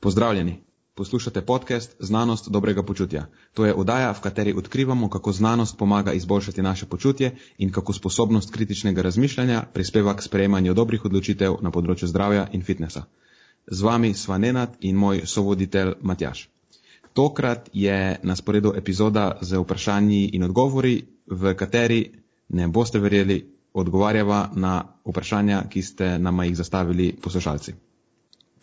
Pozdravljeni. Poslušate podcast Znanost dobrega počutja. To je oddaja, v kateri odkrivamo, kako znanost pomaga izboljšati naše počutje in kako sposobnost kritičnega razmišljanja prispeva k sprejemanju dobrih odločitev na področju zdravja in fitnesa. Z vami sva Nenad in moj sovoditelj Matjaš. Tokrat je na sporedu epizoda z vprašanji in odgovori, v kateri ne boste verjeli, odgovarjava na vprašanja, ki ste nama jih zastavili poslušalci.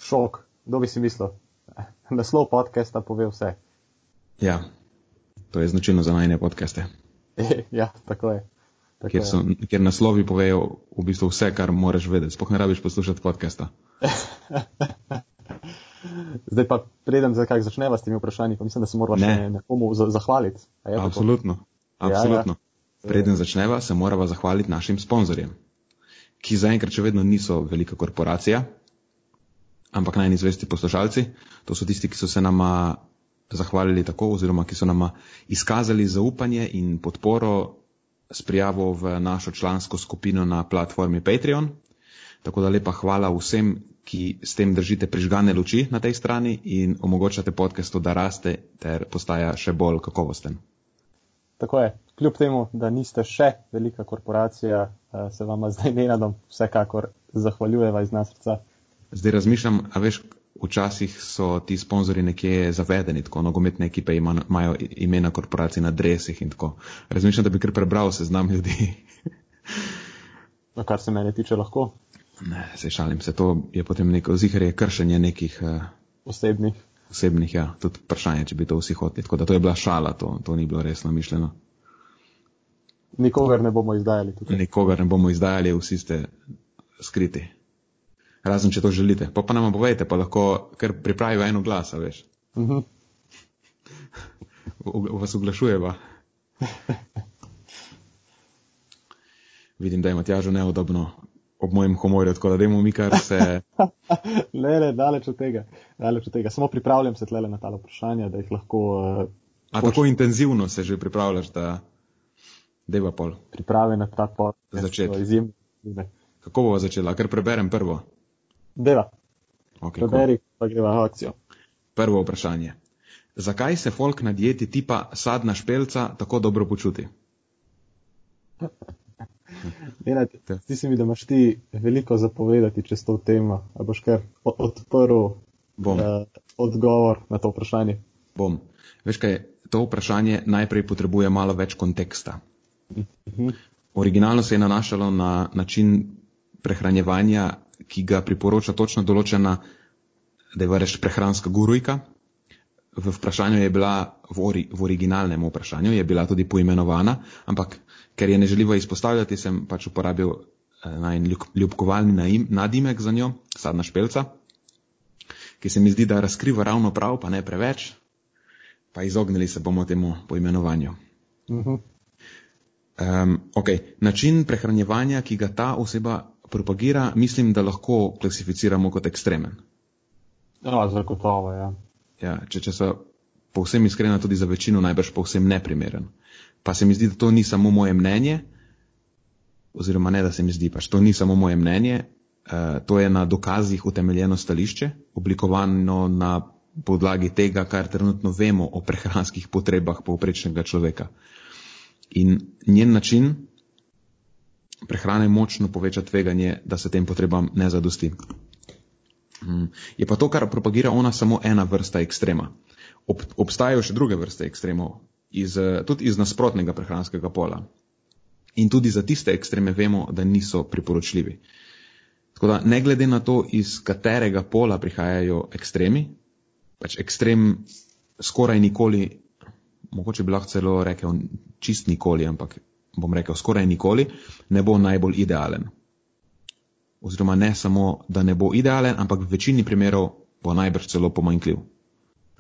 Šok, kdo bi si mislil? Naslov podcasta pove vse. Ja, to je značilno za najne podcaste. ja, tako je. Tako Ker, so, ker naslovi povejo v bistvu vse, kar moraš vedeti. Sploh ne rabiš poslušati podcasta. Zdaj pa predem, zakaj začneva s temi vprašanji, pa mislim, da se moramo Ne. še nekomu za- zahvaliti. Je tako? Absolutno. Ja, ja. Absolutno. Preden začneva, se morava zahvaliti našim sponzorjem, ki zaenkrat še vedno niso velika korporacija, ampak najnizvesti poslušalci. To so tisti, ki so se nama zahvalili tako, oziroma ki so nama izkazali zaupanje in podporo s prijavo v našo člansko skupino na platformi Patreon. Tako da lepa hvala vsem, ki s tem držite prižgane luči na tej strani in omogočate podcastu, da raste ter postaja še bolj kakovosten. Tako je. Kljub temu, da niste še velika korporacija, eh, se vam zdaj nenadom vsekakor zahvaljujeva iz nas srca. Zdaj razmišljam, a veš, včasih so ti sponzorji nekje zavedeni, tako nogometne ekipe ima- imajo imena korporacij na dresih in tako. Razmišljam, da bi kar prebral seznam ljudi. No, kar se mene tiče, lahko Ne, se šalim se, to je potem neko ziharje kršenje nekih uh, osebnih. osebnih, ja, tudi vprašanje, če bi to vsi hoteli. Tako da to je bila šala, to, to ni bilo resno mišljeno. Nikogar ne bomo izdajali tukaj. Nikogar ne bomo izdajali, vsi ste skriti. Razen, če to želite. Pa pa nam povejte, pa lahko kar pripravijo eno glas, veš. Mhm. V- v- vas oglašujeva. Vidim, da je Matjažu neudobno ob mojem humorju, tako da dajmo mi kar se. ne, ne, daleč od tega. Daleč od tega. Samo pripravljam se tlele na ta vprašanja, da jih lahko uh, A tako intenzivno se že pripravljaš, da deva pol. pripravi na ta podcast. Začeti. Izjemne. Kako bova začela? Ker preberem prvo. Deva, Okay, cool. preberi, pa greva v akcijo. Prvo vprašanje. Zakaj se folk na dieti tipa sadna špelca tako dobro počuti? Nenad, zdi se mi, da imaš ti veliko zapovedati čez to temo. A boš kar odprl Bom. eh, odgovor na to vprašanje? Bom. Veš kaj, to vprašanje najprej potrebuje malo več konteksta. Mhm. Originalno se je nanašalo na način prehranjevanja, ki ga priporoča točno določena, da je reš prehranska gurujka. V vprašanju je bila, v, ori, v originalnem vprašanju je bila tudi poimenovana, ampak ker je ne želiva izpostavljati, sem pač uporabil eh, ljub- ljubkovalni nadimek za njo, sadna špelca, ki se mi zdi, da razkriva ravno prav, pa ne preveč, pa izognili se bomo temu poimenovanju. Mhm. Um, okay. Način prehranjevanja, ki ga ta oseba propagira, mislim, da lahko klasificiramo kot ekstremen. No, zagotovo, ja. Ja, če, če so povsem iskrena, tudi za večino najbrž povsem neprimeren. Pa se mi zdi, da to ni samo moje mnenje, oziroma ne, da se mi zdi, pač to ni samo moje mnenje, uh, to je na dokazih utemeljeno stališče, oblikovano na podlagi tega, kar trenutno vemo o prehranskih potrebah povprečnega človeka. In njen način prehrane močno poveča tveganje, da se tem potrebam ne zadosti. Mm, Je pa to, kar propagira ona, samo ena vrsta ekstrema. Ob, obstajajo še druge vrste ekstremov, iz, tudi iz nasprotnega prehranskega pola. In tudi za tiste ekstreme vemo, da niso priporočljivi. Tako da, ne glede na to, iz katerega pola prihajajo ekstremi, pač ekstrem skoraj nikoli, mogoče bi lahko celo rekel čist nikoli, ampak bom rekel skoraj nikoli, ne bo najbolj idealen oziroma ne samo, da ne bo idealen, ampak v večini primerov bo najbrž celo pomanjkljiv.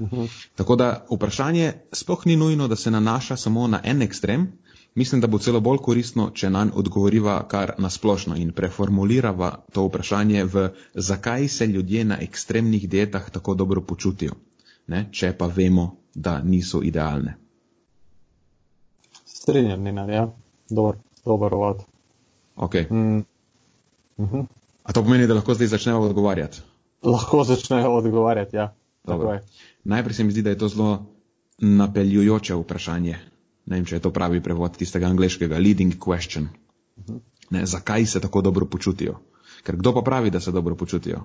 Mhm. Tako da vprašanje sploh ni nujno, da se nanaša samo na en ekstrem, mislim, da bo celo bolj koristno, če nanj odgovoriva kar nasplošno in preformulirava to vprašanje v zakaj se ljudje na ekstremnih dietah tako dobro počutijo, ne? če pa vemo, da niso idealne. Strinjam, Nenad, ja. Dober, dober uvod. Okay. Mm. Mhm. A to pomeni, da lahko zdaj začnemo odgovarjati? Lahko začnejo odgovarjati, ja. Najprej se mi zdi, da je to zelo napeljujoče vprašanje. Ne vem, če je to pravi prevod tistega angliškega leading question. Ne, zakaj se tako dobro počutijo? Ker kdo pa pravi, da se dobro počutijo?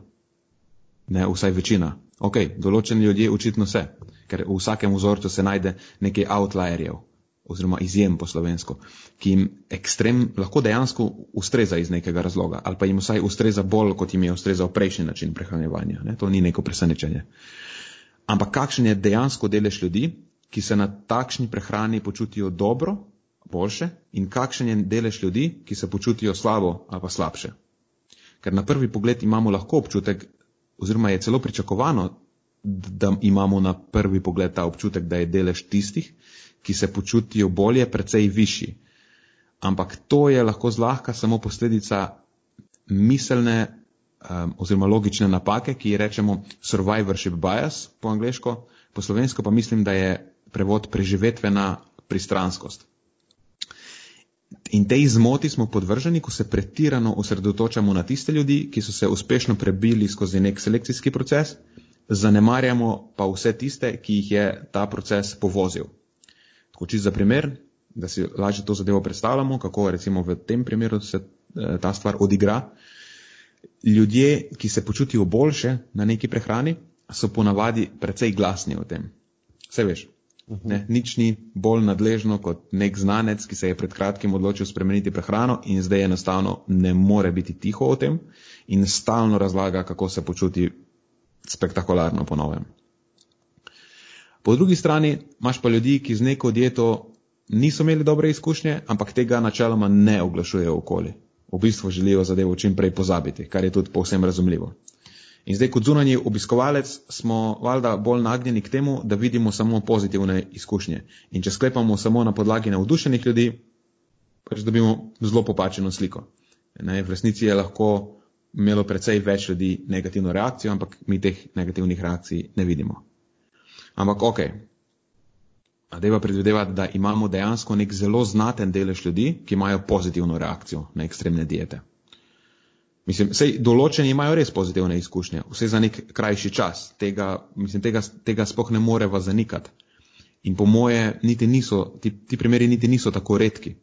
Ne, vsaj večina. Ok, določeni ljudje očitno se, ker v vsakem vzorcu se najde nekaj outlierjev, oziroma izjem po slovensko, ki jim ekstrem lahko dejansko ustreza iz nekega razloga, ali pa jim vsaj ustreza bolj, kot jim je ustrezal prejšnji način prehranjevanja. Ne? To ni neko presenečenje. Ampak kakšen je dejansko delež ljudi, ki se na takšni prehrani počutijo dobro, boljše, in kakšen je delež ljudi, ki se počutijo slabo ali pa slabše. Ker na prvi pogled imamo lahko občutek, oziroma je celo pričakovano, da imamo na prvi pogled ta občutek, da je delež tistih, ki se počutijo bolje, precej višji. Ampak to je lahko zlahka samo posledica miselne um, oziroma logične napake, ki ji rečemo survivorship bias po angliško, po slovensko pa mislim, da je prevod preživetvena pristranskost. In tej zmoti smo podvrženi, ko se pretirano osredotočamo na tiste ljudi, ki so se uspešno prebili skozi nek selekcijski proces, zanemarjamo pa vse tiste, ki jih je ta proces povozil. Čisto za primer, da si lažje to zadevo predstavljamo, kako recimo v tem primeru se eh, ta stvar odigra. Ljudje, ki se počutijo boljše na neki prehrani, so ponavadi precej glasni o tem. Vse veš. Mhm. Ne, nič ni bolj nadležno kot nek znanec, ki se je pred kratkim odločil spremeniti prehrano in zdaj enostavno ne more biti tiho o tem in stalno razlaga, kako se počuti spektakularno po novem. Po drugi strani imaš pa ljudi, ki z neko dieto niso imeli dobre izkušnje, ampak tega načeloma ne oglašujejo okoli. V bistvu želijo zadevo čim prej pozabiti, kar je tudi povsem razumljivo. In zdaj kot zunanji obiskovalec smo valjda bolj nagnjeni k temu, da vidimo samo pozitivne izkušnje. In če sklepamo samo na podlagi navdušenih ljudi, pač dobimo zelo popačeno sliko. Ne, v resnici je lahko imelo precej več ljudi negativno reakcijo, ampak mi teh negativnih reakcij ne vidimo. Ampak ok. Deva predvidevati, da imamo dejansko nek zelo znaten delež ljudi, ki imajo pozitivno reakcijo na ekstremne diete. Mislim, sej določeni imajo res pozitivne izkušnje, vse za nek krajši čas. Tega, mislim, tega, tega spoh ne moreva zanikati. In po moje, niti niso, ti, ti primeri niti niso tako redki.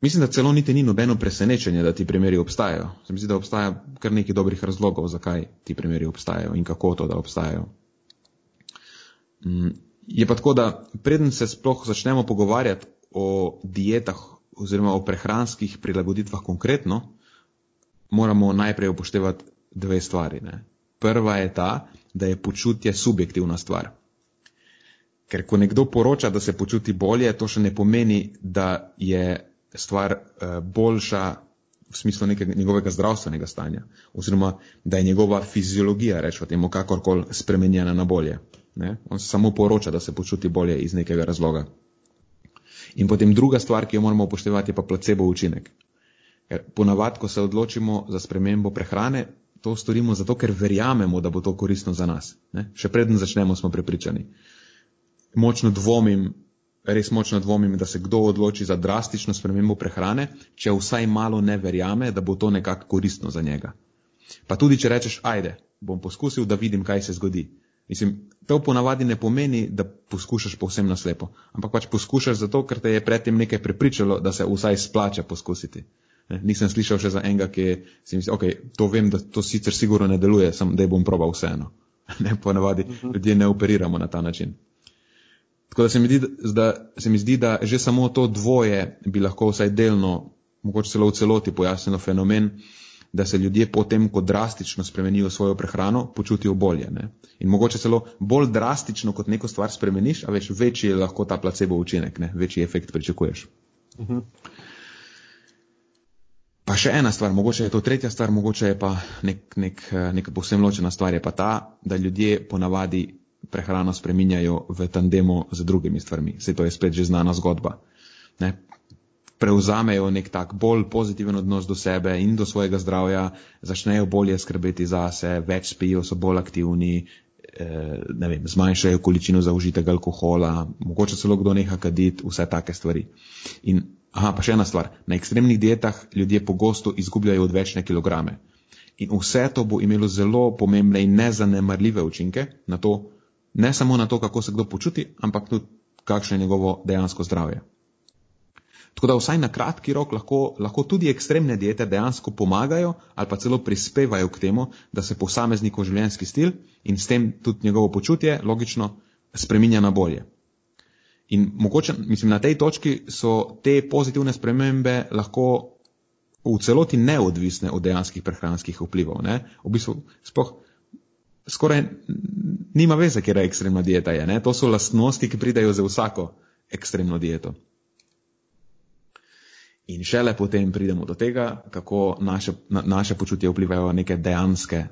Mislim, da celo niti ni nobeno presenečenje, da ti primeri obstajajo. Se mi zdi, da obstaja kar nekaj dobrih razlogov, zakaj ti primeri obstajajo in kako to, da obstajajo. Mm, je pa tako, da preden se sploh začnemo pogovarjati o dietah oziroma o prehranskih prilagoditvah konkretno, moramo najprej upoštevati dve stvari. Ne. Prva je ta, da je počutje subjektivna stvar. Ker ko nekdo poroča, da se počuti bolje, to še ne pomeni, da je stvar uh, boljša v smislu nekega njegovega zdravstvenega stanja, oziroma da je njegova fiziologija, rečemo temu, kakorkoli spremenjena na bolje. Ne? On samo poroča, da se počuti bolje iz nekega razloga. In potem druga stvar, ki jo moramo upoštevati, je pa placebo učinek. Ker ponavadi, ko se odločimo za spremembo prehrane, to storimo zato, ker verjamemo, da bo to koristno za nas. Ne? Še preden začnemo, smo prepričani. Močno dvomim, res močno dvomim, da se kdo odloči za drastično spremembo prehrane, če vsaj malo ne verjame, da bo to nekako koristno za njega. Pa tudi, če rečeš, ajde, bom poskusil, da vidim, kaj se zgodi. Mislim, to ponavadi ne pomeni, da poskušaš povsem naslepo, ampak pač poskušaš zato, ker te je predtem nekaj prepričalo, da se vsaj splača poskusiti. Ne, nisem slišal še za enega, ki si misli, ok, to vem, da to sicer sigurno ne deluje, sem, da bom probal vseeno. Ne, ponavadi uh mhm. -huh. ljudje ne operiramo na ta način. Tako da se, mi zdi, da se mi zdi, da že samo to dvoje bi lahko vsaj delno, mogoče celo v celoti pojasnilo fenomen, da se ljudje potem, ko drastično spremenijo svojo prehrano, počutijo bolje. Ne? In mogoče celo bolj drastično, kot neko stvar spremeniš, a več večji je lahko ta placebo učinek, ne? večji efekt pričakuješ. Uh mhm. -huh. Pa še ena stvar, mogoče je to tretja stvar, mogoče je pa nek, nek, neka povsem ločena stvar, je pa ta, da ljudje ponavadi prehrano spreminjajo v tandemu z drugimi stvarmi. Vse to je spet že znana zgodba. Ne? Prevzamejo nek tak bolj pozitiven odnos do sebe in do svojega zdravja, začnejo bolje skrbeti zase, več spijo, so bolj aktivni, eh, vem, zmanjšajo količino zaužitega alkohola, mogoče celo kdo neha kaditi, vse take stvari. In, aha, pa še ena stvar, na ekstremnih dietah ljudje pogosto izgubljajo odvečne kilograme. In vse to bo imelo zelo pomembne in nezanemarljive učinke na to, ne samo na to, kako se kdo počuti, ampak tudi kakšno je njegovo dejansko zdravje. Tako da vsaj na kratki rok lahko, lahko tudi ekstremne diete dejansko pomagajo ali pa celo prispevajo k temu, da se posameznikov življenjski stil in s tem tudi njegovo počutje logično spreminja na bolje. In mogoče, mislim, na tej točki so te pozitivne spremembe lahko v celoti neodvisne od dejanskih prehranskih vplivov. Ne? V bistvu spoh skoraj nima veze, kje je ekstremna dieta. Je, ne? to so lastnosti, ki pridajo za vsako ekstremno dieto. In šele potem pridemo do tega, kako naše, na, naše počutje vplivajo neke dejanske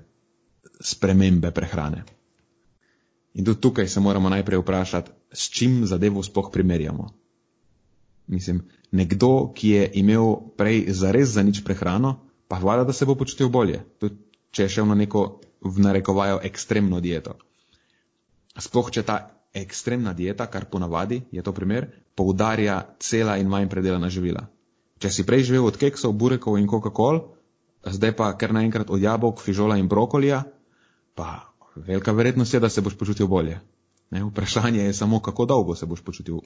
spremembe prehrane. In tudi tukaj se moramo najprej vprašati, s čim zadevo sploh primerjamo. Mislim, nekdo, ki je imel prej zares za nič prehrano, pa hvala, da se bo počutil bolje, tudi če je šel na neko v narekovajo ekstremno dieto. Sploh, če ta ekstremna dieta, kar ponavadi, je to primer, poudarja cela in manj predelana živila. Če si prej živel od keksov, burekov in Coca-Cola, zdaj pa kar naenkrat od jabolk, fižola in brokolija, pa velika verjetnost je, da se boš počutil bolje. Ne? Vprašanje je samo, kako dolgo se boš počutil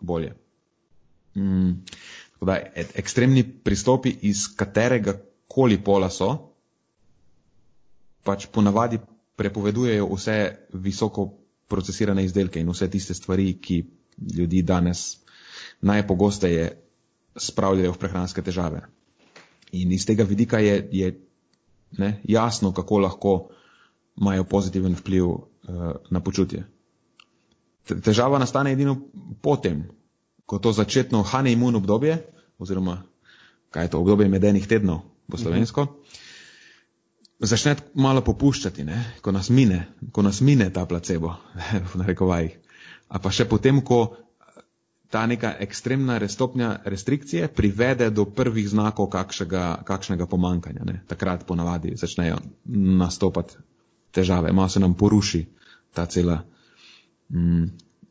bolje. Mm, da, ekstremni pristopi iz katerega koli pola so, pač ponavadi prepovedujejo vse visoko procesirane izdelke in vse tiste stvari, ki ljudi danes najpogosteje spravljajo v prehranske težave. In iz tega vidika je, je ne, jasno, kako lahko imajo pozitiven vpliv uh, na počutje. Težava nastane edino potem, ko to začetno honeymoon obdobje, oziroma kaj je to obdobje medenih tednov po slovensko, -huh. začne malo popuščati, ne? ko nas mine, ko nas mine ta placebo, v narekovajih. A pa še potem, ko ta neka ekstremna stopnja restrikcije privede do prvih znakov kakšnega, kakšnega pomankanja. Ne? Takrat ponavadi začnejo nastopati težave, malo se nam poruši ta cela mm,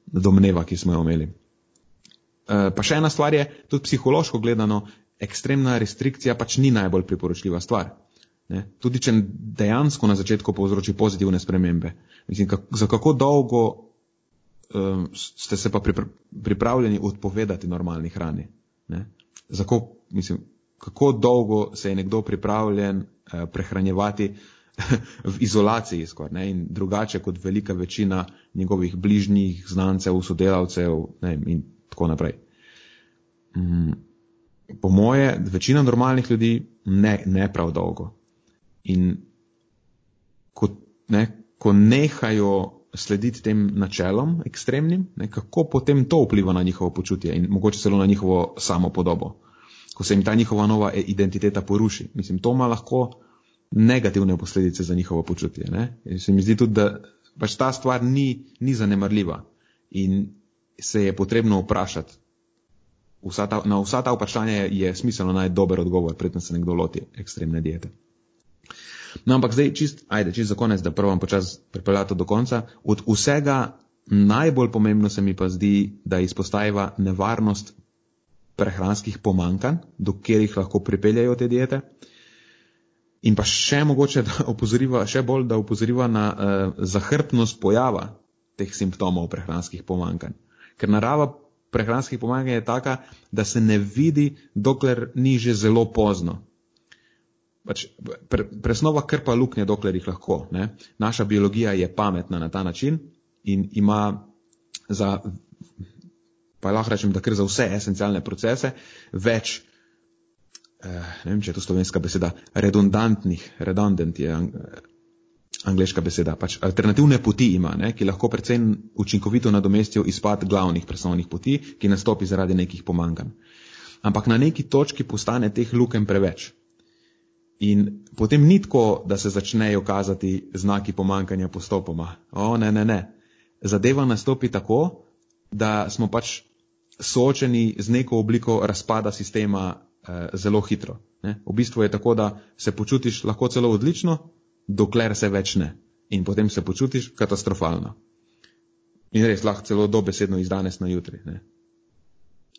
domneva, ki smo jo imeli. E, pa še ena stvar je, tudi psihološko gledano, ekstremna restrikcija pač ni najbolj priporočljiva stvar. Ne? Tudi če dejansko na začetku povzroči pozitivne spremembe. Mislim, kak, za kako dolgo um, ste se pa pripra pripravljeni odpovedati normalni hrani? Ne? Kako, mislim, kako dolgo se je nekdo pripravljen uh, prehranjevati v izolaciji skoraj ne, in drugače kot velika večina njegovih bližnjih, znancev, sodelavcev ne, in tako naprej. Mm, po moje, večina normalnih ljudi ne, ne prav dolgo. In ko, ne, ko nehajo slediti tem načelom ekstremnim, ne, kako potem to vpliva na njihovo počutje in mogoče celo na njihovo samo podobo. Ko se jim ta njihova nova identiteta poruši. Mislim, to ima lahko negativne posledice za njihovo počutje. Ne? In se mi zdi tudi, da pač ta stvar ni, ni zanemarljiva in se je potrebno vprašati. Vsa ta, na vsa ta vprašanja je, je smiselno najti dober odgovor, predtem se nekdo loti ekstremne diete. No, ampak zdaj, čist, ajde, čist za konec, da prvo počas pripeljati do konca. Od vsega najbolj pomembno se mi pa zdi, da izpostaviva nevarnost prehranskih pomankanj, do katerih lahko pripeljajo te diete. In pa še mogoče, da opozoriva, še bolj, da opozoriva na uh, zahrbtnost pojava teh simptomov prehranskih pomankanj. Ker narava prehranskih pomankanj je taka, da se ne vidi, dokler ni že zelo pozno. Pač pre, presnova krpa luknje, dokler jih lahko. Ne? Naša biologija je pametna na ta način in ima za, pa lahko rečem, da ker za vse esencialne procese več Eh, ne vem, če je to slovenska beseda, redundantnih, redundant je angliška beseda, pač alternativne poti ima, ne, ki lahko predvsem učinkovito nadomestijo izpad glavnih presnovnih poti, ki nastopi zaradi nekih pomankanj. Ampak na neki točki postane teh lukem preveč. In potem ni tako, da se začnejo kazati znaki pomankanja postopoma. O, ne, ne, ne. Zadeva nastopi tako, da smo pač soočeni z neko obliko razpada sistema eh, zelo hitro. Ne? V bistvu je tako, da se počutiš lahko celo odlično, dokler se več ne. In potem se počutiš katastrofalno. In res lahko celo dobesedno iz danes na jutri. Ne?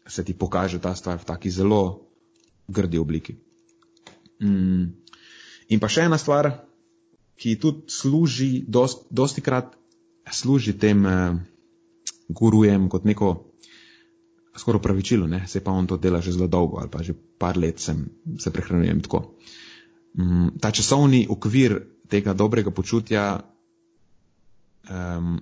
Se ti pokaže ta stvar v taki zelo grdi obliki. Mm. In pa še ena stvar, ki tudi služi, dost, dosti krat služi tem eh, gurujem kot neko skoraj pravičilo, ne? se pa on to dela že zelo dolgo ali pa že par let sem, se prehranjujem tako. Mm, ta časovni okvir tega dobrega počutja um,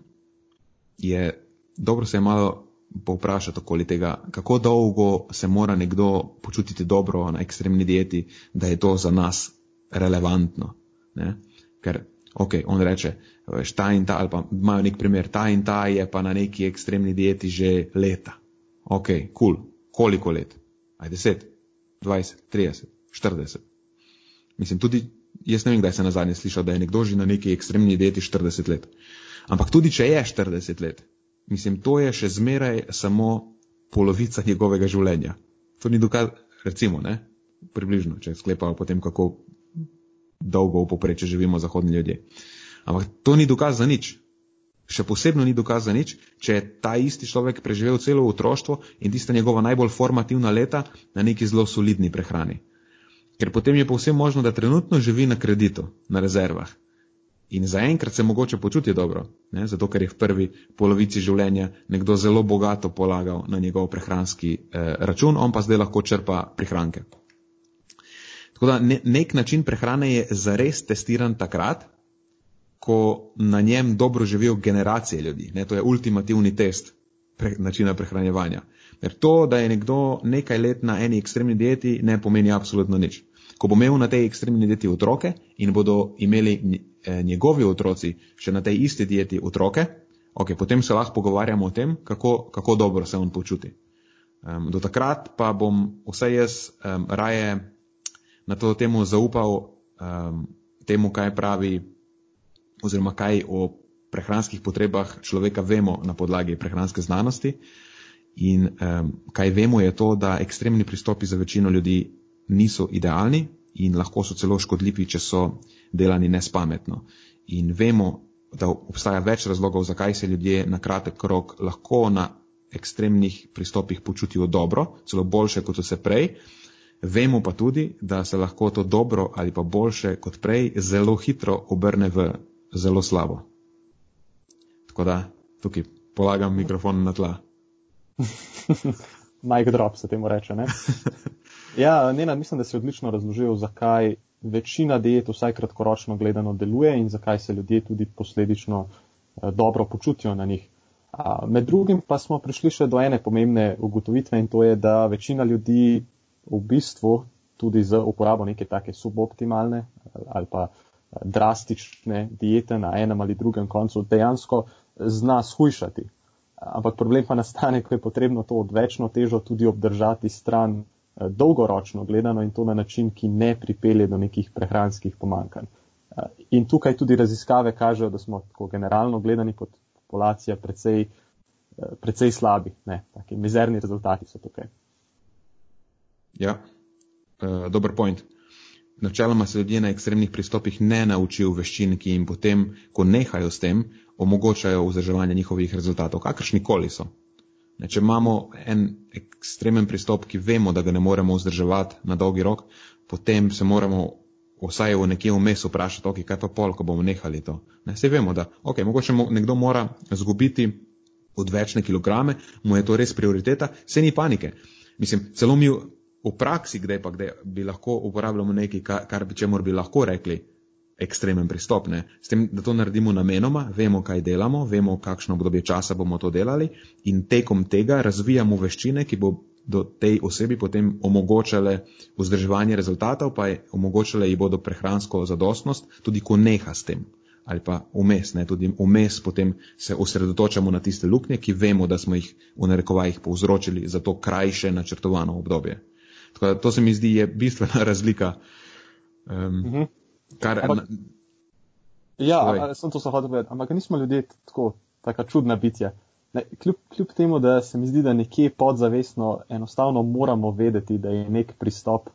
je, dobro se je malo povprašati okoli tega, kako dolgo se mora nekdo počutiti dobro na ekstremni dieti, da je to za nas relevantno. Ne? Ker, ok, on reče, veš, ta in ta, ali pa imajo nek primer, ta in ta je pa na neki ekstremni dieti že leta. Ok, kul, cool. koliko let? Aj 10, 20, 30, 40. Mislim, tudi jaz ne vem, kdaj sem na zadnje slišal, da je nekdo že na neki ekstremni dieti 40 let. Ampak tudi če je 40 let, mislim, to je še zmeraj samo polovica njegovega življenja. To ni dokaz, recimo, ne? približno, če sklepajo potem, kako dolgo v poprečju živimo zahodni ljudje. Ampak to ni dokaz za nič. Še posebno ni dokaz za nič, če je ta isti človek preživel celo otroštvo in tista njegova najbolj formativna leta na neki zelo solidni prehrani. Ker potem je povsem možno, da trenutno živi na kreditu, na rezervah. In zaenkrat se mogoče počuti dobro, ne? zato ker je v prvi polovici življenja nekdo zelo bogato polagal na njegov prehranski eh, račun, on pa zdaj lahko črpa prihranke. Tako da ne, nek način prehrane je zares testiran takrat, ko na njem dobro živijo generacije ljudi. Ne, to je ultimativni test pre, načina prehranjevanja. Ker to, da je nekdo nekaj let na eni ekstremni dieti, ne pomeni absolutno nič. Ko bo imel na tej ekstremni dieti otroke in bodo imeli njegovi otroci še na tej isti dieti otroke, okay, potem se lahko pogovarjamo o tem, kako, kako dobro se on počuti. Um, do takrat pa bom vsaj jaz um, raje na to temo zaupal um, temu, kaj pravi, oziroma kaj o prehranskih potrebah človeka vemo na podlagi prehranske znanosti. In um, kaj vemo je to, da ekstremni pristopi za večino ljudi niso idealni in lahko so celo škodljivi, če so delani nespametno. In vemo, da obstaja več razlogov, zakaj se ljudje na kratek rok lahko na ekstremnih pristopih počutijo dobro, celo boljše kot so se prej. Vemo pa tudi, da se lahko to dobro ali pa boljše kot prej zelo hitro obrne v zelo slabo. Tako da tukaj polagam mikrofon na tla. Mike drop se temu reče. Ne? Ja, Nena, mislim, da si odlično razložil, zakaj večina diet vsaj kratkoročno gledano deluje in zakaj se ljudje tudi posledično eh, dobro počutijo na njih. Med drugim pa smo prišli še do ene pomembne ugotovitve in to je, da večina ljudi v bistvu tudi z uporabo neke take suboptimalne ali pa drastične diete na enem ali drugem koncu dejansko zna shujšati. Ampak problem pa nastane, ko je potrebno to odvečno težo tudi obdržati stran eh, dolgoročno gledano in to na način, ki ne pripelje do nekih prehranskih pomankanj. Eh, in tukaj tudi raziskave kažejo, da smo tako generalno gledani kot populacija precej, eh, precej slabi. Ne, taki mizerni rezultati so tukaj. Ja, uh, dober point. Načeloma se ljudje na ekstremnih pristopih ne naučijo veščin, ki jim potem, ko nehajo s tem, omogočajo vzdrževanje njihovih rezultatov, kakršni koli so. Ne, če imamo en ekstremen pristop, ki vemo, da ga ne moremo vzdrževati na dolgi rok, potem se moramo vsaj v nekje vmes vprašati, ok, kaj pa pol, ko bomo nehali to. Ne, vse vemo, da ok, mogoče nekdo mora zgubiti odvečne kilograme, mu je to res prioriteta, vse ni panike. Mislim, celo mi v praksi, kdaj pa kdaj bi lahko uporabljamo nekaj, kar, kar bi čemor bi lahko rekli ekstremen pristop. Ne? S tem, da to naredimo namenoma, vemo, kaj delamo, vemo, kakšno obdobje časa bomo to delali in tekom tega razvijamo veščine, ki bo do tej osebi potem omogočale vzdrževanje rezultatov, pa je omogočale ji bodo prehransko zadostnost, tudi ko neha s tem. Ali pa vmes, ne, tudi vmes potem se osredotočamo na tiste luknje, ki vemo, da smo jih v narekovajih povzročili za to krajše načrtovano obdobje. Tako da to se mi zdi je bistvena razlika. Um, uh. -huh. Kar, ampak, na, ja, sem to hotel povedati, ampak nismo ljudje tako, taka čudna bitja. Ne, kljub, kljub temu, da se mi zdi, da nekje podzavestno enostavno moramo vedeti, da je nek pristop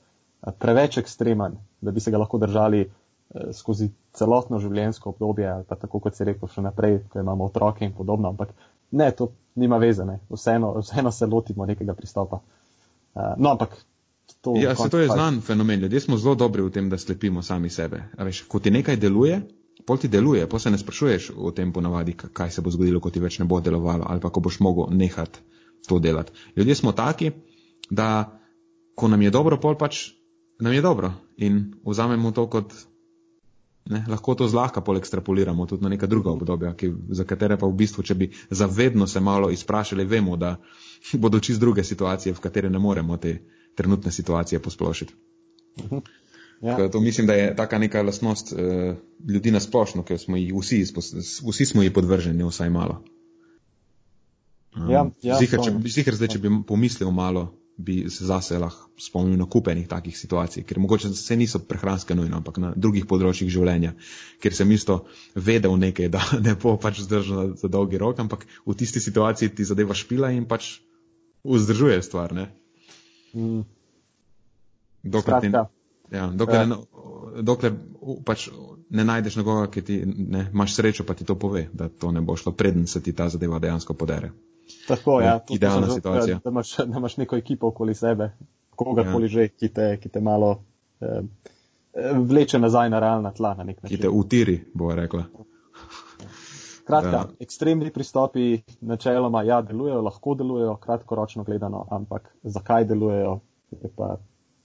preveč ekstremen, da bi se ga lahko držali eh, skozi celotno življenjsko obdobje, ali pa tako kot se rekel še naprej, ko imamo otroke in podobno, ampak ne, to nima veze, ne. Vseeno, vseeno se lotimo nekega pristopa. Uh, no, ampak to. Ja, se to je znan fenomen. Ljudje smo zelo dobri v tem, da slepimo sami sebe. Veš, ko ti nekaj deluje, pol ti deluje, pa se ne sprašuješ o tem ponavadi, kaj se bo zgodilo, ko ti več ne bo delovalo ali pa ko boš mogel nehati to delati. Ljudje smo taki, da ko nam je dobro, pol pač nam je dobro in vzamemo to kot. Ne, lahko to zlahka pol ekstrapoliramo tudi na neka druga obdobja, ki, za katere pa v bistvu, če bi zavedno se malo izprašali, vemo, da bodo čist druge situacije, v katere ne moremo te trenutne situacije posplošiti. Uh -huh. ja. To mislim, da je taka neka lastnost uh, ljudi na splošno, ker smo jih vsi, vsi smo jih podvrženi, vsaj malo. Um, ja, ja, zihar, če, zihar zdaj, če bi pomislil malo, bi se zase lahko spomnil na kupenih takih situacij, ker mogoče se niso prehranske nujno, ampak na drugih področjih življenja, ker sem isto vedel nekaj, da ne bo pač zdržal za dolgi rok, ampak v tisti situaciji ti zadeva špila in pač vzdržuje stvar. Ne? Mm. Dokler, ti, ja, dokler, ja. Ne, dokler pač ne najdeš nekoga, ki ti ne, imaš srečo, pa ti to pove, da to ne bo šlo, preden se ti ta zadeva dejansko podere. Tako, ja, idealna situacija. Da imaš, da imaš neko ekipo okoli sebe, kogarkoli ja. že, ki te, ki te malo eh, vleče nazaj na realna tla. Na ki te utiri, bo rekla. Kratka, ja. ekstremni pristopi načeloma ja, delujejo, lahko delujejo, kratkoročno gledano, ampak zakaj delujejo, je pa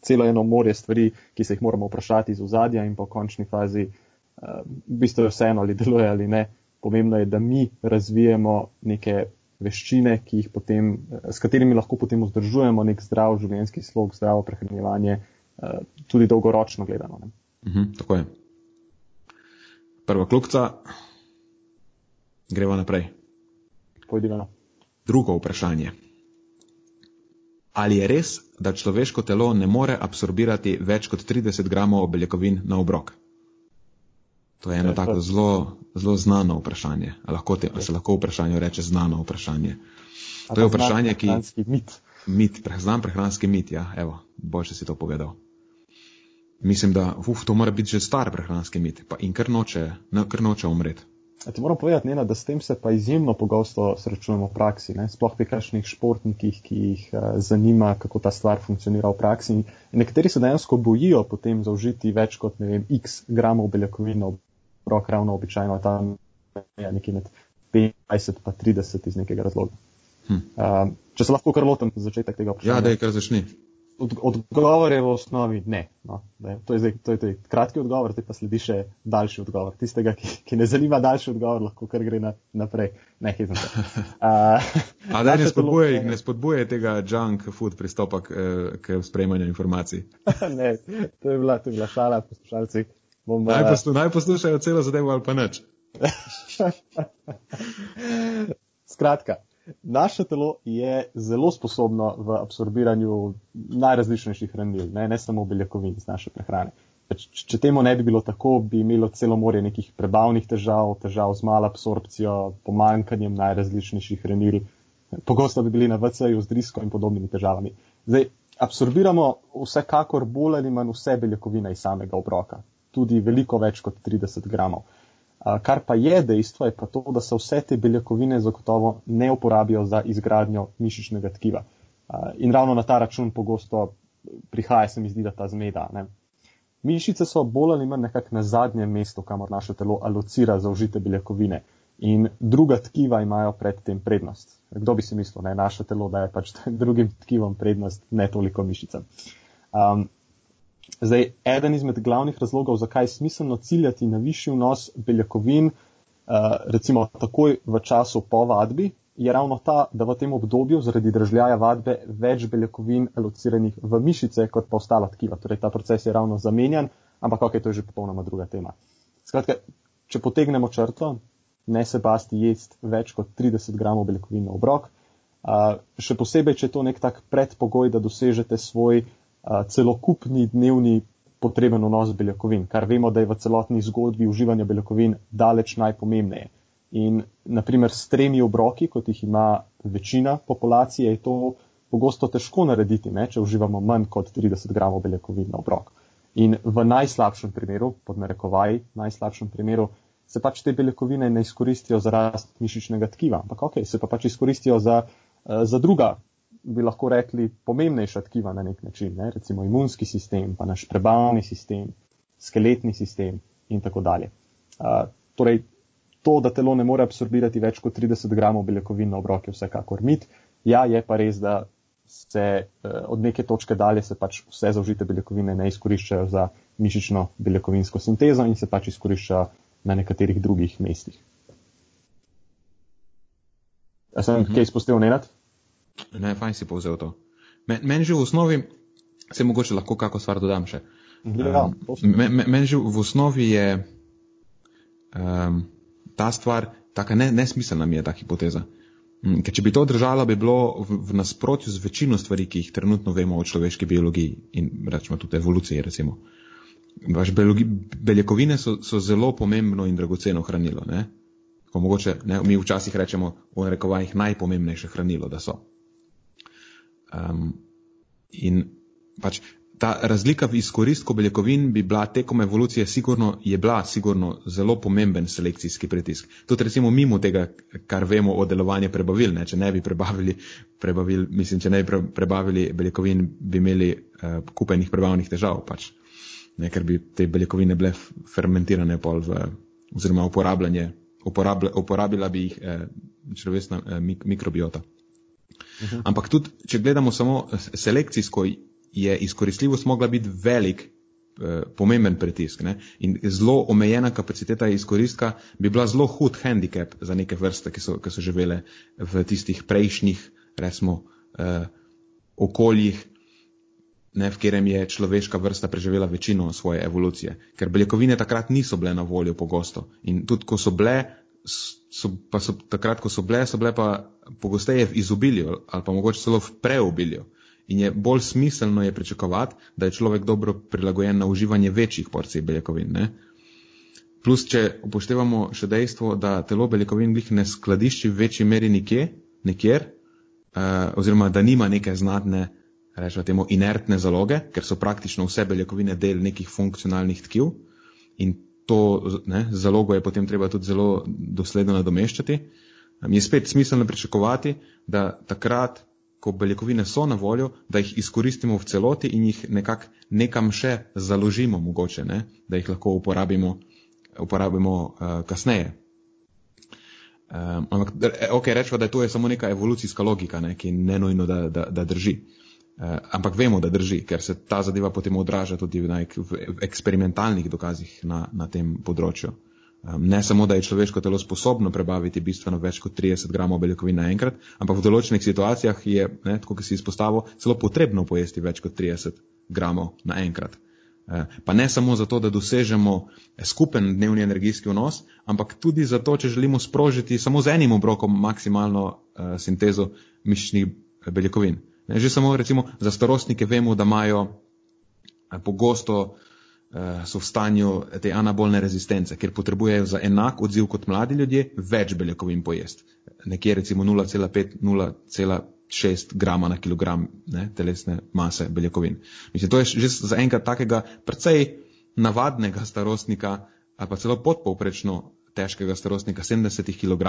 celo eno morje stvari, ki se jih moramo vprašati iz ozadja in po končni fazi, uh, v bistvu je vseeno, ali deluje ali ne. Pomembno je, da mi razvijemo neke veščine, potem, s katerimi lahko potem vzdržujemo nek zdrav življenjski slog, zdravo prehranjevanje, eh, tudi dolgoročno gledano. Mhm, tako je. Prva klopca, gremo naprej. Pojdimo. Drugo vprašanje. Ali je res, da človeško telo ne more absorbirati več kot 30 gramov beljakovin na obrok? To je eno ja, tako zelo, zelo znano vprašanje. Lahko te, se lahko vprašanje reče znano vprašanje. To je vprašanje, ki. Mit. Mit, znam prehranski mit, ja, evo, boljše si to povedal. Mislim, da uf, to mora biti že star prehranski mit pa in kar noče, ne, kar noče umreti. Ti moram povedati, Nena, da s tem se pa izjemno pogosto srečujemo v praksi, ne? sploh pri kakšnih športnikih, ki jih uh, zanima, kako ta stvar funkcionira v praksi. In nekateri se dejansko bojijo potem zaužiti več kot, ne vem, x gramov beljakovin rok ravno običajno tam je nekje med 25 in 30 iz nekega razloga. Hm. Uh, če se lahko kar lotim za začetek tega vprašanja. Ja, da je kar začni. Od, odgovor je v osnovi ne. No, to, je zdaj, to, je, to je kratki odgovor, zdaj pa sledi še daljši odgovor. Tistega, ki, ki ne zanima daljši odgovor, lahko kar gre na, naprej. Ne, hitro. Uh, A da ne spodbuje, ne spodbuje tega junk food pristopa k, k sprejmanju informacij. ne, to je bila, to je bila šala, poslušalci. Bom, naj, poslu, naj poslušajo celo zadevo ali pa neč. Skratka, naše telo je zelo sposobno v absorbiranju najrazličnejših hranil, ne, ne samo beljakovin iz naše prehrane. Č, če temu ne bi bilo tako, bi imelo celo morje nekih prebavnih težav, težav z malo absorpcijo, pomankanjem najrazličnejših hranil. Pogosto bi bili na VC-ju z drisko in podobnimi težavami. Zdaj, absorbiramo vsekakor bolj ali manj vse beljakovine iz samega obroka tudi veliko več kot 30 gramov. Kar pa je dejstvo, je pa to, da se vse te beljakovine zagotovo ne uporabijo za izgradnjo mišičnega tkiva. In ravno na ta račun pogosto prihaja, se mi zdi, da ta zmeda. Ne. Mišice so bolj ali manj nekako na zadnjem mestu, kamor naše telo alocira zaužite beljakovine. In druga tkiva imajo predtem prednost. Kdo bi si mislil, da je naše telo, da je pač drugim tkivom prednost, ne toliko mišicam. Um, Zdaj, eden izmed glavnih razlogov, zakaj je smiselno ciljati na višji vnos beljakovin, uh, recimo takoj v času po vadbi, je ravno ta, da v tem obdobju zaradi držljaja vadbe več beljakovin alociranih v mišice kot pa ostala tkiva. Torej, ta proces je ravno zamenjan, ampak ok, to je že popolnoma druga tema. Skratka, če potegnemo črto, ne se basti jesti več kot 30 gramov beljakovin na obrok, uh, še posebej, če je to nek tak predpogoj, da dosežete svoj celokupni dnevni potreben vnos beljakovin, kar vemo, da je v celotni zgodbi uživanja beljakovin daleč najpomembneje. In naprimer s tremi obroki, kot jih ima večina populacije, je to pogosto težko narediti, ne, če uživamo manj kot 30 gramov beljakovin na obrok. In v najslabšem primeru, pod narekovaj, najslabšem primeru, se pač te beljakovine ne izkoristijo za rast mišičnega tkiva, ampak ok, se pa pač izkoristijo za, za druga bi lahko rekli, pomembnejša tkiva na nek način, ne? recimo imunski sistem, pa naš prebavni sistem, skeletni sistem in tako dalje. Uh, torej, to, da telo ne more absorbirati več kot 30 gramov beljakovin na obrok, je vsekakor mit. Ja, je pa res, da se uh, od neke točke dalje se pač vse zaužite beljakovine ne izkoriščajo za mišično beljakovinsko sintezo in se pač izkoriščajo na nekaterih drugih mestih. A sem uh mhm. -huh. kaj izpustil, Nenad? Ne, fajn si povzel to. Meni men že v osnovi, se mogoče lahko kako stvar dodam še. Ja, um, Meni men že v osnovi je um, ta stvar taka ne, nesmiselna mi je ta hipoteza. Mm, ker če bi to držalo, bi bilo v, v nasprotju z večino stvari, ki jih trenutno vemo o človeški biologiji in rečemo tudi evoluciji. Recimo. Biologi, beljakovine so, so zelo pomembno in dragoceno hranilo. Ne? Ko mogoče ne, mi včasih rečemo v rekovajih najpomembnejše hranilo, da so. Um, in pač ta razlika v izkoristku beljakovin bi bila tekom evolucije sigurno, je bila sigurno zelo pomemben selekcijski pritisk. Tudi recimo mimo tega, kar vemo o delovanju prebavil, ne, če ne bi prebavili, prebavil, mislim, če ne bi prebavili beljakovin, bi imeli uh, kupenih prebavnih težav, pač. Ne, ker bi te beljakovine bile fermentirane pol v, oziroma uporabljanje, uporabla, uporabila bi jih eh, človeška eh, mik, mikrobiota. Uh mhm. -huh. Ampak tudi, če gledamo samo selekcijsko, je izkoristljivost mogla biti velik, eh, pomemben pritisk. Ne? In zelo omejena kapaciteta izkoristka bi bila zelo hud handicap za neke vrste, ki so, ki so živele v tistih prejšnjih, resmo, eh, okoljih, ne, v katerem je človeška vrsta preživela večino svoje evolucije. Ker beljakovine takrat niso bile na voljo pogosto. In tudi, ko so bile, so, pa so takrat, ko so bile, so bile pa pogosteje v izobilju ali pa mogoče celo v preobilju in je bolj smiselno je pričakovati, da je človek dobro prilagojen na uživanje večjih porcij beljakovin. Ne? Plus, če upoštevamo še dejstvo, da telo beljakovin glih ne skladišči v večji meri nikje, nikjer, uh, oziroma da nima neke znatne, rečemo temu, inertne zaloge, ker so praktično vse beljakovine del nekih funkcionalnih tkiv in to ne, zalogo je potem treba tudi zelo dosledno nadomeščati, je spet smiselno pričakovati, da takrat ko beljakovine so na voljo, da jih izkoristimo v celoti in jih nekako nekam še založimo, mogoče, ne? da jih lahko uporabimo, uporabimo uh, kasneje. Um, ampak, ok, rečemo, da je to je samo neka evolucijska logika, ne? ki ne nujno, da, da, da drži. Ampak vemo, da drži, ker se ta zadeva potem odraža tudi v, v eksperimentalnih dokazih na, na tem področju. Ne samo, da je človeško telo sposobno prebaviti bistveno več kot 30 gramov beljakovin naenkrat, ampak v določenih situacijah je, ne, tako kot si izpostavil, celo potrebno pojesti več kot 30 gramov naenkrat. Uh, pa ne samo zato, da dosežemo skupen dnevni energijski vnos, ampak tudi zato, če želimo sprožiti samo z enim obrokom maksimalno uh, sintezo mišičnih uh, beljakovin. Ne, že samo recimo za starostnike vemo, da imajo pogosto uh, so v stanju te anabolne rezistence, ker potrebujejo za enak odziv kot mladi ljudje več beljakovin pojest. Nekje recimo 0,5-0,6 grama na kilogram ne, telesne mase beljakovin. Mislim, to je že za enega takega precej navadnega starostnika ali pa celo podpovprečno težkega starostnika 70 kg.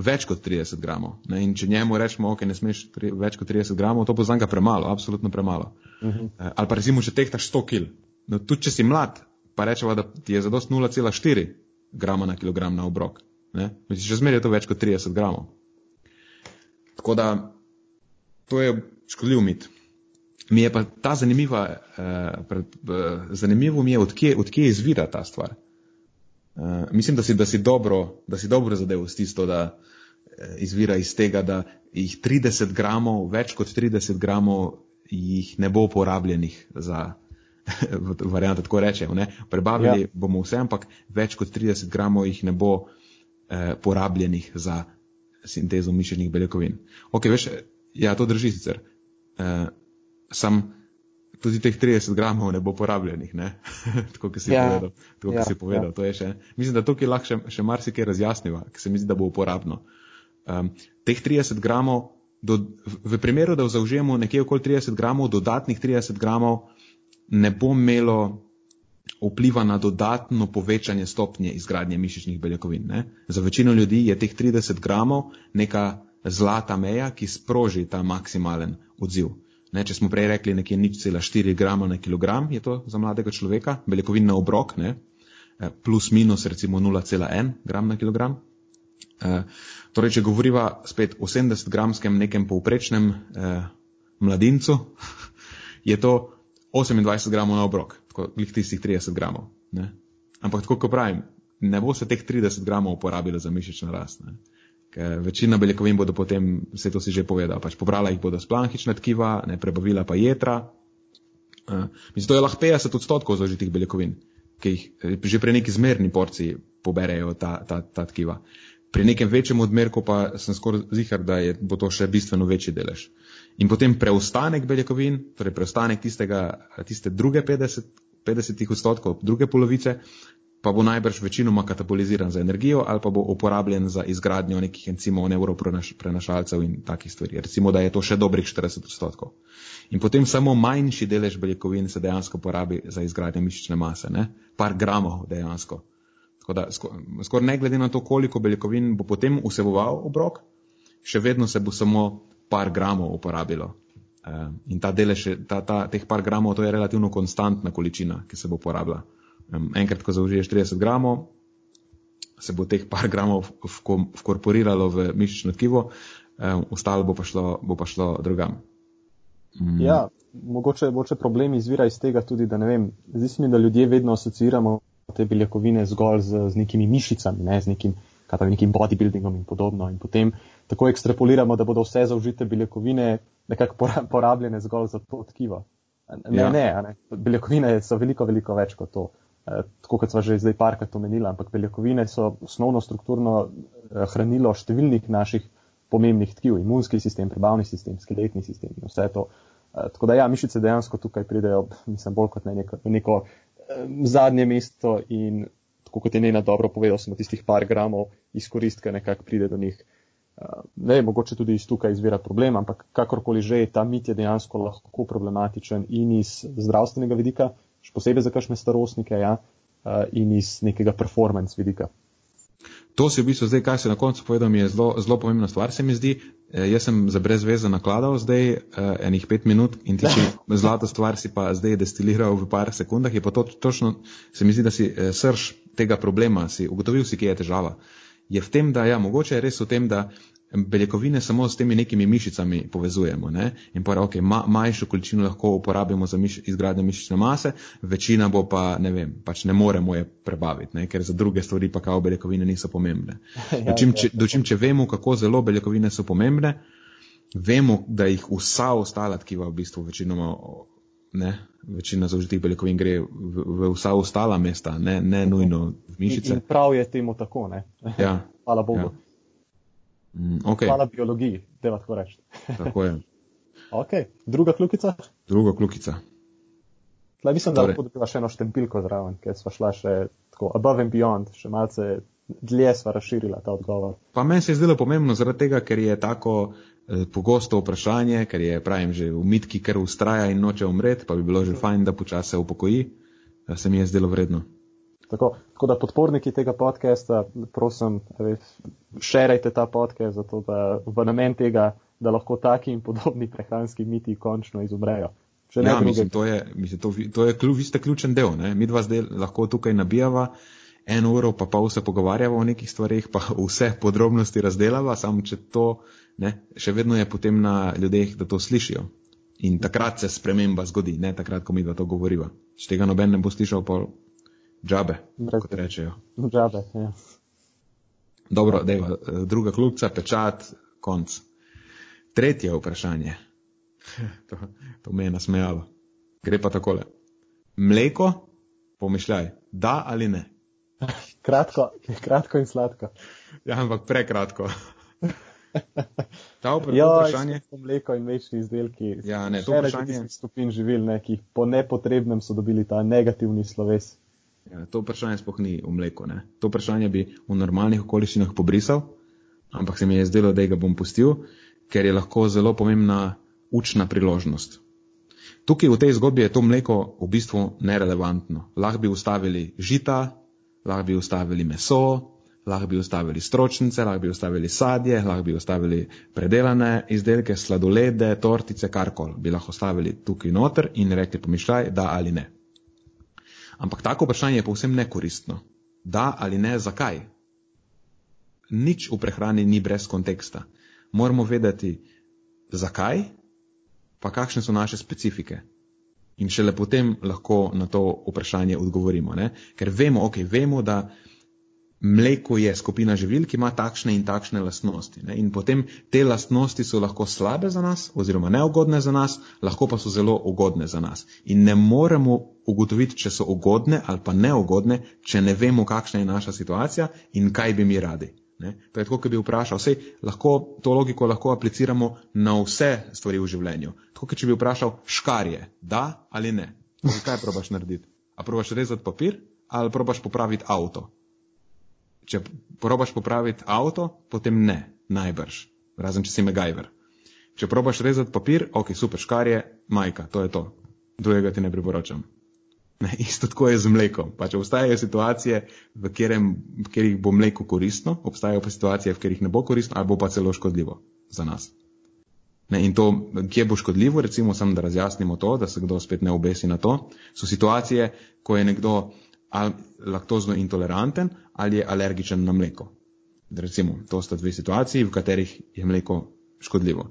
Več kot 30 gramov. Ne? In če njemu rečemo, ok, ne smeš tri, več kot 30 gramov, to bo za njega premalo, absolutno premalo. Uh -huh. uh, ali pa recimo, če tehtaš 100 kg, No, tudi če si mlad, pa rečemo, da ti je zadost 0,4 grama na kilogram na obrok. Misliš, že zmeraj je to več kot 30 gramov. Tako da to je škodljiv mit. Mi je pa ta zanimiva, eh, pred, eh, zanimivo mi je, odkje, odkje izvira ta stvar. Eh, mislim, da si, da si dobro, da si dobro zadev s tisto, da eh, izvira iz tega, da jih 30 gramov, več kot 30 gramov jih ne bo porabljenih za varianta tako rečejo. Prebavili ja. bomo vse, ampak več kot 30 gramov jih ne bo eh, porabljenih za sintezo mišičnih beljakovin. Ok, veš, ja, to drži sicer. Eh, sam tudi teh 30 gramov ne bo porabljenih, ne? tako kot si ja. povedal. Tako, ja. si povedal. Ja. Še, mislim, da tukaj lahko še, še marsikaj razjasniva, ker se mi zdi, da bo uporabno. Um, teh 30 gramov, do, v primeru, da zaužijemo nekje okoli 30 gramov, dodatnih 30 gramov, ne bo imelo vpliva na dodatno povečanje stopnje izgradnje mišičnih beljakovin. Ne? Za večino ljudi je teh 30 gramov neka zlata meja, ki sproži ta maksimalen odziv. Ne, če smo prej rekli nekje nič cela 4 grama na kilogram, je to za mladega človeka, beljakovin na obrok, ne, eh, plus minus recimo 0,1 gram na kilogram. E, torej, če govoriva spet o 70 gramskem nekem povprečnem e, mladincu, je to 28 gramov na obrok, tako glih tistih 30 gramov. Ne. Ampak tako, kot pravim, ne bo se teh 30 gramov uporabilo za mišično rast. Ne ker večina beljakovin bodo potem, vse to si že povedal, pač pobrala jih bodo splanhična tkiva, ne prebavila pa jedra. Uh, mislim, to je lahko 50 odstotkov zaužitih beljakovin, ki jih eh, že pri neki zmerni porciji poberejo ta, ta, ta tkiva. Pri nekem večjem odmerku pa sem skoraj zihar, da je, bo to še bistveno večji delež. In potem preostanek beljakovin, torej preostanek tistega, tiste druge 50, 50 odstotkov, druge polovice, pa bo najbrž večinoma kataboliziran za energijo ali pa bo uporabljen za izgradnjo nekih encimov, neuroprenašalcev in takih stvari. Recimo, da je to še dobrih 40 odstotkov. In potem samo manjši delež beljakovin se dejansko porabi za izgradnjo mišične mase, ne? par gramov dejansko. Tako da skoraj ne glede na to, koliko beljakovin bo potem vseboval obrok, še vedno se bo samo par gramov uporabilo. Uh, in ta delež, ta, ta, teh par gramov, to je relativno konstantna količina, ki se bo uporabljala enkrat, ko zaužiješ 30 gramov, se bo teh par gramov vkorporiralo v mišično tkivo, ostalo bo pa šlo, bo pa šlo drugam. Mm. Ja, mogoče, mogoče problem izvira iz tega tudi, da ne vem, zdi se mi, da ljudje vedno asociramo te beljakovine zgolj z, z nekimi mišicami, ne, z nekim, kaj, nekim bodybuildingom in podobno. In potem tako ekstrapoliramo, da bodo vse zaužite beljakovine nekako porabljene zgolj za to tkivo. Ne, ja. ne, ne, beljakovine so veliko, veliko več kot to. Eh, tako kot smo že zdaj parkrat omenili, ampak beljakovine so osnovno strukturno eh, hranilo številnih naših pomembnih tkiv, imunski sistem, prebavni sistem, skeletni sistem in vse to. Eh, tako da ja, mišice dejansko tukaj pridejo, mislim, bolj kot ne neko, neko zadnje mesto in tako kot je njena dobro povedal, samo tistih par gramov izkoristka nekako pride do njih. Ne, mogoče tudi iz tukaj izvira problem, ampak kakorkoli že, ta mit je dejansko lahko problematičen in iz zdravstvenega vidika, posebej za kakšne starostnike ja, in iz nekega performance vidika. To se v bistvu zdaj, kaj se na koncu povedal, je zelo, zelo pomembna stvar, se mi zdi. E, jaz sem za brez veze nakladal zdaj e, enih pet minut in ti si zlato stvar si pa zdaj destiliral v par sekundah. Je pa to točno, se mi zdi, da si e, srž tega problema, si ugotovil si, kje je težava. Je v tem, da ja, mogoče je res v tem, da beljakovine samo s temi nekimi mišicami povezujemo. Ne? In pa, ok, ma, manjšo količino lahko uporabimo za miš, izgradnjo mišične mase, večina bo pa, ne vem, pač ne moremo je prebaviti, ne? ker za druge stvari pa kao beljakovine niso pomembne. Ja, dočim, če, dočim, če vemo, kako zelo beljakovine so pomembne, vemo, da jih vsa ostala tkiva v bistvu večinoma. Ne, večina zaužitih beljakovin gre v, v vsa ostala mesta, ne, ne nujno v mišice. In, in prav je temu tako, ne? Ja. Hvala Bogu. Ja. Mm, okay. Hvala biologiji, da lahko rečeš. Tako je. okay. Druga klukica? Druga klukica. Tlej mislim, da torej. lahko dobiva še eno štempilko zraven, ker sva šla še tako above and beyond, še malce dlje sva razširila ta odgovor. Pa meni se je zdelo pomembno zaradi tega, ker je tako eh, pogosto vprašanje, ker je, pravim, že v mitki, ker ustraja in noče umreti, pa bi bilo že fajn, da počase upokoji, da se mi je zdelo vredno. Tako, tako da podporniki tega podcasta, prosim, šerajte ta podcast, zato da v namen tega, da lahko taki in podobni prehranski miti končno izumrejo. Ja, mislim, to je, mislim, to, to je klju, vi ste ključen del. Ne? Mi dva zdaj lahko tukaj nabijava eno uro, pa pol se pogovarjava o nekih stvarih, pa vse podrobnosti razdelava, samo če to, ne, še vedno je potem na ljudeh, da to slišijo. In takrat se sprememba zgodi, ne takrat, ko mi dva to govoriva. Če tega noben ne bo slišal, pa Džabe, Brez kot rečejo. Džabe, ja. Dobro, dejva, druga klubca, pečat, konc. Tretje vprašanje. To, to me je nasmejalo. Gre pa takole. Mleko, pomišljaj, da ali ne? Kratko, kratko in sladko. Ja, ampak prekratko. Ta vprašanje. Ja, mleko in mlečni izdelki. Ja, ne, to vprašanje. Skupin živil, ne, ki po nepotrebnem so dobili ta negativni sloves. Ja, to vprašanje sploh ni v mleku. Ne? To vprašanje bi v normalnih okoliščinah pobrisal, ampak se mi je zdelo, da ga bom pustil, ker je lahko zelo pomembna učna priložnost. Tukaj v tej zgodbi je to mleko v bistvu nerelevantno. Lahko bi ustavili žita, lahko bi ustavili meso, lahko bi ustavili stročnice, lahko bi ustavili sadje, lahko bi ustavili predelane izdelke, sladolede, tortice, karkoli. Bi lahko ustavili tukaj noter in rekli pomišljaj, da ali ne. Ampak tako vprašanje je povsem nekoristno. Da ali ne, zakaj? Nič v prehrani ni brez konteksta. Moramo vedeti, zakaj, pa kakšne so naše specifike. In šele potem lahko na to vprašanje odgovorimo. Ne? Ker vemo, ok, vemo, da mleko je skupina živil, ki ima takšne in takšne lastnosti. Ne? In potem te lastnosti so lahko slabe za nas, oziroma neugodne za nas, lahko pa so zelo ugodne za nas. In ne moremo ugotoviti, če so ugodne ali pa neugodne, če ne vemo, kakšna je naša situacija in kaj bi mi radi. Ne? To je tako, kot bi vprašal. Vse, lahko, to logiko lahko apliciramo na vse stvari v življenju. Tako, kot če bi vprašal škarje, da ali ne. Kaj probaš narediti? A probaš rezati papir ali probaš popraviti avto? Če probaš popraviti avto, potem ne, najbrž, razen če si megajver. Če probaš rezati papir, ok, super, škar je, majka, to je to. Drugega ti ne priporočam. Ne, isto tako je z mlekom. Pa če obstajajo situacije, v, kjerem, v katerih bo mleko koristno, obstajajo pa situacije, v katerih ne bo koristno, ali bo pa celo škodljivo za nas. Ne, in to, kje bo škodljivo, recimo samo da razjasnimo to, da se kdo spet ne obesi na to, so situacije, ko je nekdo ali laktozno intoleranten ali je alergičen na mleko. Recimo, to sta dve situaciji, v katerih je mleko škodljivo.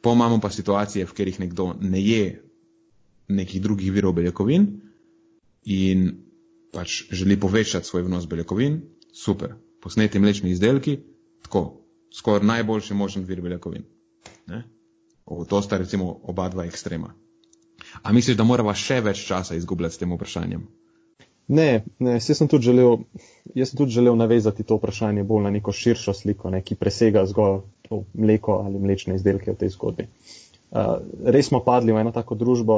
Po imamo pa situacije, v katerih nekdo ne je nekih drugih virov beljakovin in pač želi povečati svoj vnos beljakovin, super. Posneti mlečni izdelki, tako, skoraj najboljši možen vir beljakovin. Ne? O, to sta recimo oba dva ekstrema. A misliš, da morava še več časa izgubljati s tem vprašanjem? Ne, ne jaz, sem želel, jaz sem tudi želel navezati to vprašanje bolj na neko širšo sliko, ne, ki presega zgolj to mleko ali mlečne izdelke v tej zgodbi. Uh, res smo padli v eno tako družbo,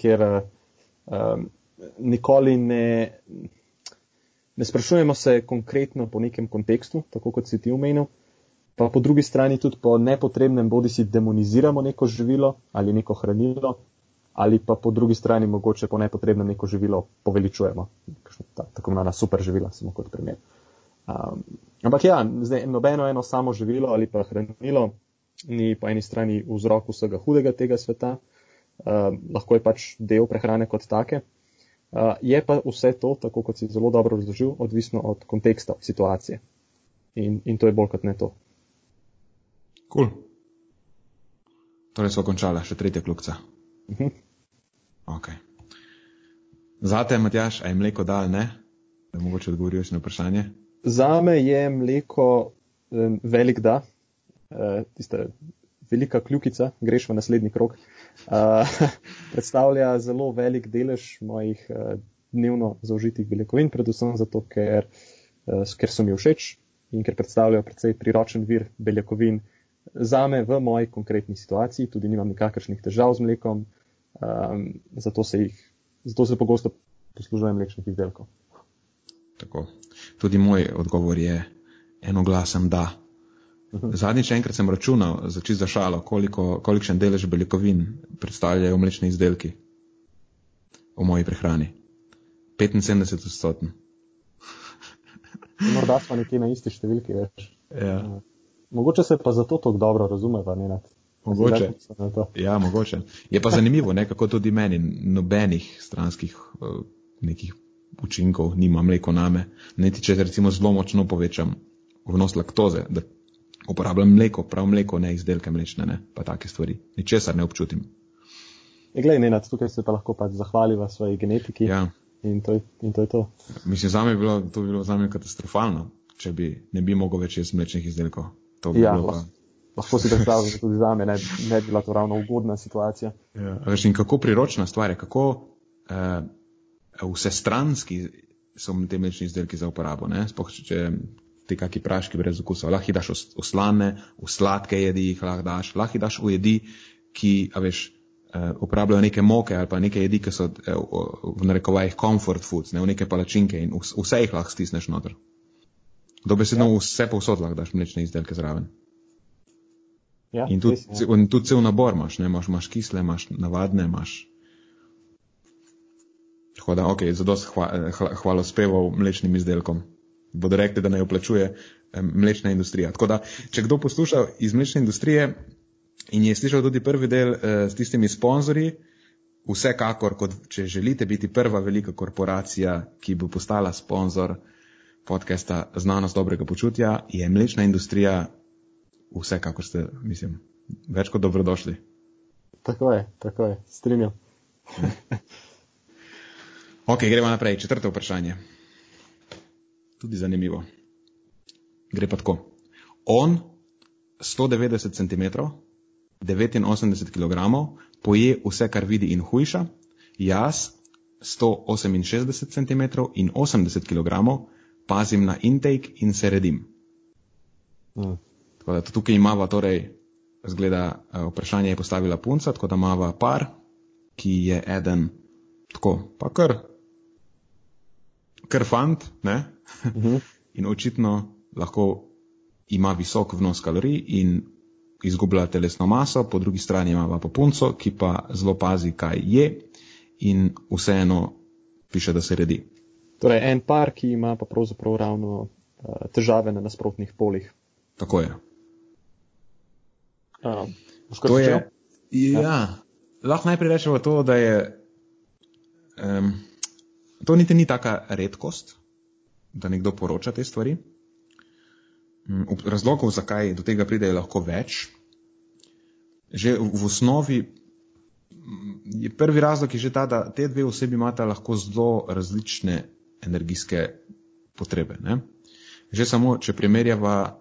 kjer uh, nikoli ne, ne sprašujemo se konkretno po nekem kontekstu, tako kot si ti omenil, pa po drugi strani tudi po nepotrebnem bodi si demoniziramo neko živilo ali neko hranilo, ali pa po drugi strani mogoče po nepotrebnem neko živilo poveličujemo, ta, tako imenovana super živila, samo kot primer. Um, ampak ja, zdaj, nobeno eno samo živilo ali pa hranilo ni po eni strani vzrok vsega hudega tega sveta, uh, lahko je pač del prehrane kot take. Uh, je pa vse to, tako kot si zelo dobro razložil, odvisno od konteksta, situacije. In, in to je bolj kot ne to. Kul. Cool. Torej smo končali, še tretja klukca. Uh mhm. -huh. Okay. Zate, Matjaš, a je mleko da ali ne? Da mogoče odgovoriš na vprašanje. Zame je mleko velik da, uh, tista velika kljukica, greš v naslednji krok. Predstavlja zelo velik delež mojih uh, dnevno zaužitih beljakovin, predvsem zato, ker, uh, ker so mi všeč in ker predstavljajo precej priročen vir beljakovin. Zame v moji konkretni situaciji tudi nimam nikakršnih težav z mlekom, Um, zato, se jih, zato se pogosto poslužujem mlečnih izdelkov. Tako. Tudi moj odgovor je enoglasen da. Mhm. Zadnjič enkrat sem računal, za čisto šalo, koliko, kolikšen delež beljakovin predstavljajo mlečni izdelki v moji prehrani. 75 odstoten. Morda smo nekje na isti številki več. Ja. Mogoče se pa zato tako dobro razumeva, ne nad. Mogoče. Ja, mogoče. Je pa zanimivo, ne, kako tudi meni nobenih stranskih uh, nekih učinkov nima mleko name. Niti če recimo zelo močno povečam vnos laktoze, da uporabljam mleko, prav mleko, ne izdelke mlečne, ne, pa take stvari. Ničesar ne občutim. Je, glej, Nenad, tukaj se pa lahko pač zahvaliva svoji genetiki. Ja. In to, in to je to. Mislim, za me je bilo, to bilo za me katastrofalno, če bi ne bi mogel več jesti mlečnih izdelkov. To bi ja, bilo pa lahko si predstavljam, da tudi za me ne, ne bi bila to ravno ugodna situacija. Ja, veš, in kako priročna stvar je, kako uh, vse stranski so te mlečni izdelki za uporabo. Spoh, če ti kaki praški brez okusa, lahko jih daš v slane, v sladke jedi, jih lahko daš, lahko jih daš v jedi, ki, a veš, uh, uporabljajo neke moke ali pa neke jedi, ki so uh, v narekovajih comfort foods, ne v neke palačinke in vse jih lahko stisneš noter. Dobesedno ja. vse povsod lahko daš mlečne izdelke zraven. Ja, in tudi, res, ja. tudi cel nabor imaš, ne? imaš, imaš kisle, imaš navadne, imaš. Tako da, ok, za dosti hva, hvalo speval mlečnim izdelkom. bodo rekli, da ne oplačuje mlečna industrija. Tako da, če kdo posluša iz mlečne industrije in je slišal tudi prvi del eh, s tistimi sponzorji, vsekakor, kot če želite biti prva velika korporacija, ki bo postala sponzor podcasta Znanost dobrega počutja, je mlečna industrija, vsekakor ste, mislim, več kot dobrodošli. Tako je, tako je, strinjam. ok, gremo naprej. Četrto vprašanje. Tudi zanimivo. Gre pa tako. On 190 cm, 89 kg, poje vse, kar vidi in hujša, jaz 168 cm in 80 kg pazim na intake in se redim. Mm. Tako da tukaj imamo torej zgleda, eh, vprašanje je postavila punca, tako da imava par, ki je eden tako, pa kar, kar fant, ne? Uh mhm. -huh. in očitno lahko ima visok vnos kalorij in izgublja telesno maso, po drugi strani imava pa punco, ki pa zelo pazi, kaj je in vseeno piše, da se redi. Torej, en par, ki ima pa pravzaprav ravno uh, težave na nasprotnih polih. Tako je. Um, to je, ja, ja. Lahko najprej rečemo to, da je um, to niti ni taka redkost, da nekdo poroča te stvari. Um, razlogov, zakaj do tega pride, je lahko več. Že v, v osnovi je prvi razlog je že ta, da te dve osebi imata lahko zelo različne energijske potrebe. Ne? Že samo, če primerjava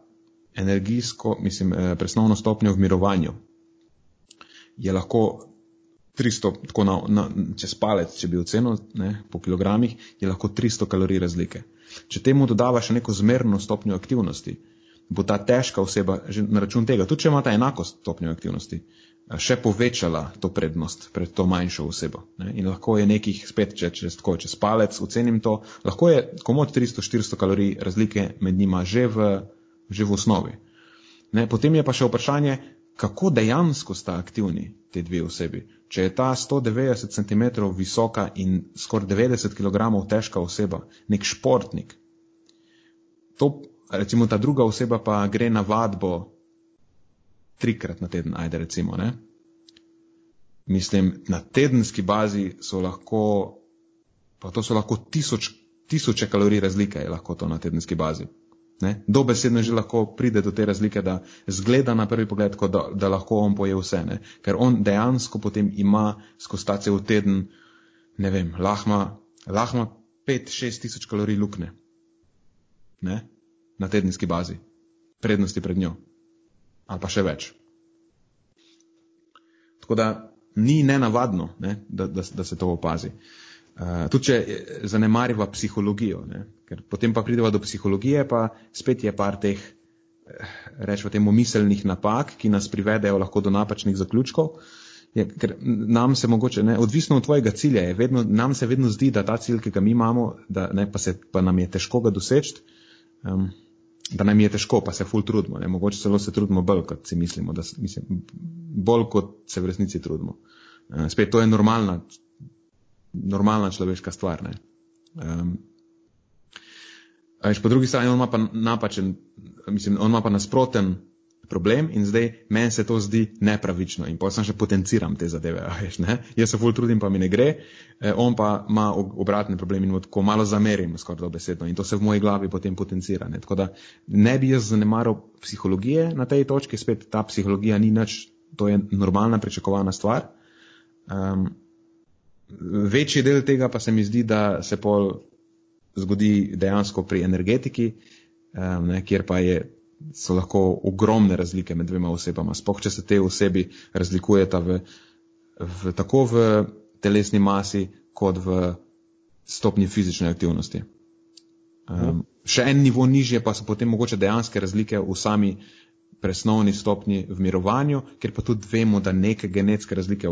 energijsko, mislim, eh, presnovno stopnjo v mirovanju. Je lahko 300, tako na, na, čez palec, če bi ocenil ne, po kilogramih, je lahko 300 kalorij razlike. Če temu dodava še neko zmerno stopnjo aktivnosti, bo ta težka oseba že na račun tega, tudi če ima ta enako stopnjo aktivnosti, eh, še povečala to prednost pred to manjšo osebo. Ne. In lahko je nekih, spet, če čez, tako, čez palec ocenim to, lahko je komod 300-400 kalorij razlike med njima že v že v osnovi. Ne, potem je pa še vprašanje, kako dejansko sta aktivni te dve osebi. Če je ta 190 cm visoka in skoraj 90 kg težka oseba, nek športnik, to, recimo ta druga oseba pa gre na vadbo trikrat na teden, ajde recimo, ne. Mislim, na tedenski bazi so lahko, pa to so lahko tisoč, tisoče kalorij razlike, je lahko to na tedenski bazi. Ne? Dobesedno že lahko pride do te razlike, da zgleda na prvi pogled, kot da, da lahko on poje vse, ne? ker on dejansko potem ima skozi ta cel teden, ne vem, lahma, lahma 5-6 tisoč kalorij lukne ne? na tedenski bazi, prednosti pred njo, ali pa še več. Tako da ni nenavadno, ne? da, da, da se to opazi. Uh, tudi če zanemariva psihologijo, ne? ker potem pa prideva do psihologije, pa spet je par teh, eh, rečemo temu, miselnih napak, ki nas privedejo lahko do napačnih zaključkov. Je, ker nam se mogoče, ne, odvisno od tvojega cilja, je vedno, nam se vedno zdi, da ta cilj, ki ga mi imamo, da ne, pa, se, pa nam je težko ga doseči, um, da nam je težko, pa se ful trudimo. Ne, mogoče celo se trudimo bolj, kot si mislimo, da, mislim, bolj kot se v resnici trudimo. Uh, spet to je normalna normalna človeška stvar. Um, po drugi strani, on ima pa napačen, mislim, on ima pa nasproten problem in zdaj meni se to zdi nepravično in pa sem še potenciram te zadeve. Veš, Jaz se ful trudim, pa mi ne gre, eh, on pa ima obratni problem in tako malo zamerim skoraj dobesedno in to se v moji glavi potem potencira. Ne? Tako da ne bi jaz zanemaral psihologije na tej točki, spet ta psihologija ni nič, to je normalna pričakovana stvar. Um, večji del tega pa se mi zdi, da se pol zgodi dejansko pri energetiki, um, ne, kjer pa je, so lahko ogromne razlike med dvema osebama. Spoh, če se te osebi razlikujeta v, v, tako v telesni masi, kot v stopni fizične aktivnosti. Um, še en nivo nižje pa so potem mogoče dejanske razlike v sami presnovni stopni v mirovanju, ker pa tudi vemo, da neke genetske razlike,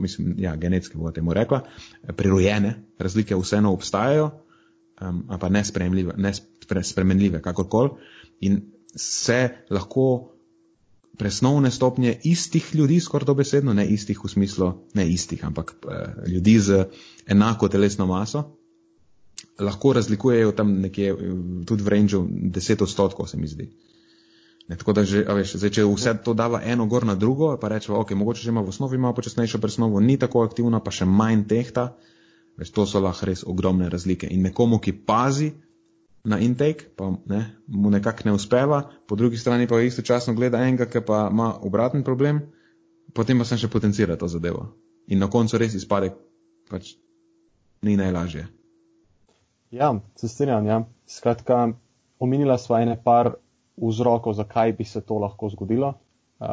mislim, ja, genetske bo temu rekla, prirojene razlike vseeno obstajajo, um, pa nespremljive, nespremenljive, kakorkoli. In se lahko presnovne stopnje istih ljudi, skoraj dobesedno, ne istih v smislu, ne istih, ampak uh, ljudi z enako telesno maso, lahko razlikujejo tam nekje tudi v rangeu 10 odstotkov, se mi zdi. Ne, tako da, že, veš, zdaj, če vse to dava eno gor na drugo, pa rečemo, ok, mogoče že ima v osnovi malo počasnejšo presnovo, ni tako aktivna, pa še manj tehta, veš, to so lahko res ogromne razlike. In nekomu, ki pazi na intake, pa ne, mu nekako ne uspeva, po drugi strani pa istočasno gleda enega, ki pa ima obraten problem, potem pa se še potencira to zadevo. In na koncu res izpade, pač ni najlažje. Ja, se strinjam. Ja. Skratka, omenila sva ene par vzrokov, zakaj bi se to lahko zgodilo. Uh,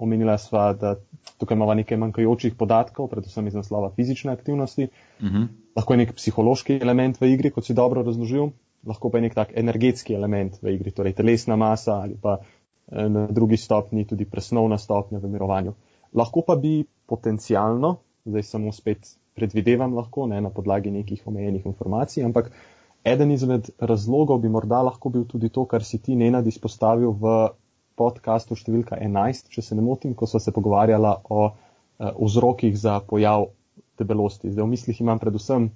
omenila sva, da tukaj imamo nekaj manjkajočih podatkov, predvsem iz naslova fizične aktivnosti. Uh mhm. -huh. Lahko je nek psihološki element v igri, kot si dobro razložil, lahko pa je nek tak energetski element v igri, torej telesna masa ali pa eh, na drugi stopni tudi presnovna stopnja v mirovanju. Lahko pa bi potencialno, zdaj samo spet predvidevam lahko, ne na podlagi nekih omejenih informacij, ampak eden izmed razlogov bi morda lahko bil tudi to, kar si ti Nenad izpostavil v podkastu številka 11, če se ne motim, ko smo se pogovarjala o uh, vzrokih za pojav debelosti. Zdaj v mislih imam predvsem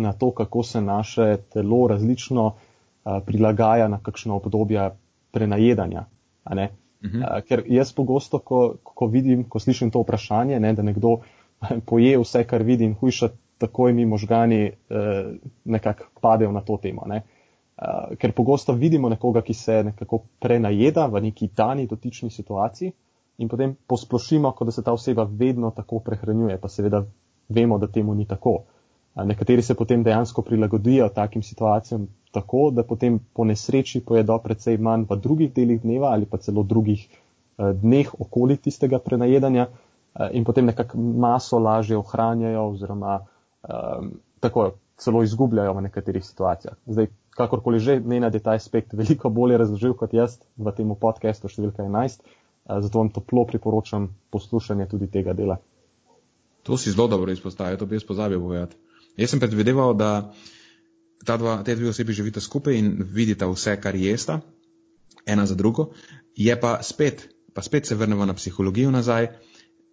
na to, kako se naše telo različno uh, prilagaja na kakšno obdobje prenajedanja. Uh, ker jaz pogosto, ko, ko vidim, ko slišim to vprašanje, ne, da nekdo poje vse, kar vidim, hujša, takoj mi možgani eh, nekako padejo na to temo. Ne? Uh, ker pogosto vidimo nekoga, ki se nekako prenajeda v neki dani dotični situaciji in potem posplošimo, kot da se ta oseba vedno tako prehranjuje, pa seveda vemo, da temu ni tako. Uh, nekateri se potem dejansko prilagodijo takim situacijam tako, da potem po nesreči pojedo predvsej manj v drugih delih dneva ali pa celo drugih uh, dneh okoli tistega prenajedanja, uh, Eh, in potem nekako maso lažje ohranjajo oziroma um, tako celo izgubljajo v nekaterih situacijah. Zdaj, kakorkoli že, ne na ta aspekt veliko bolje razložil kot jaz v tem podkastu številka 11, uh, zato vam toplo priporočam poslušanje tudi tega dela. To si zelo dobro izpostavil, to bi jaz pozabil povedati. Jaz sem predvideval, da ta dva, te dve osebi živita skupaj in vidita vse, kar jesta, ena za drugo, je pa spet, pa spet se vrnemo na psihologijo nazaj,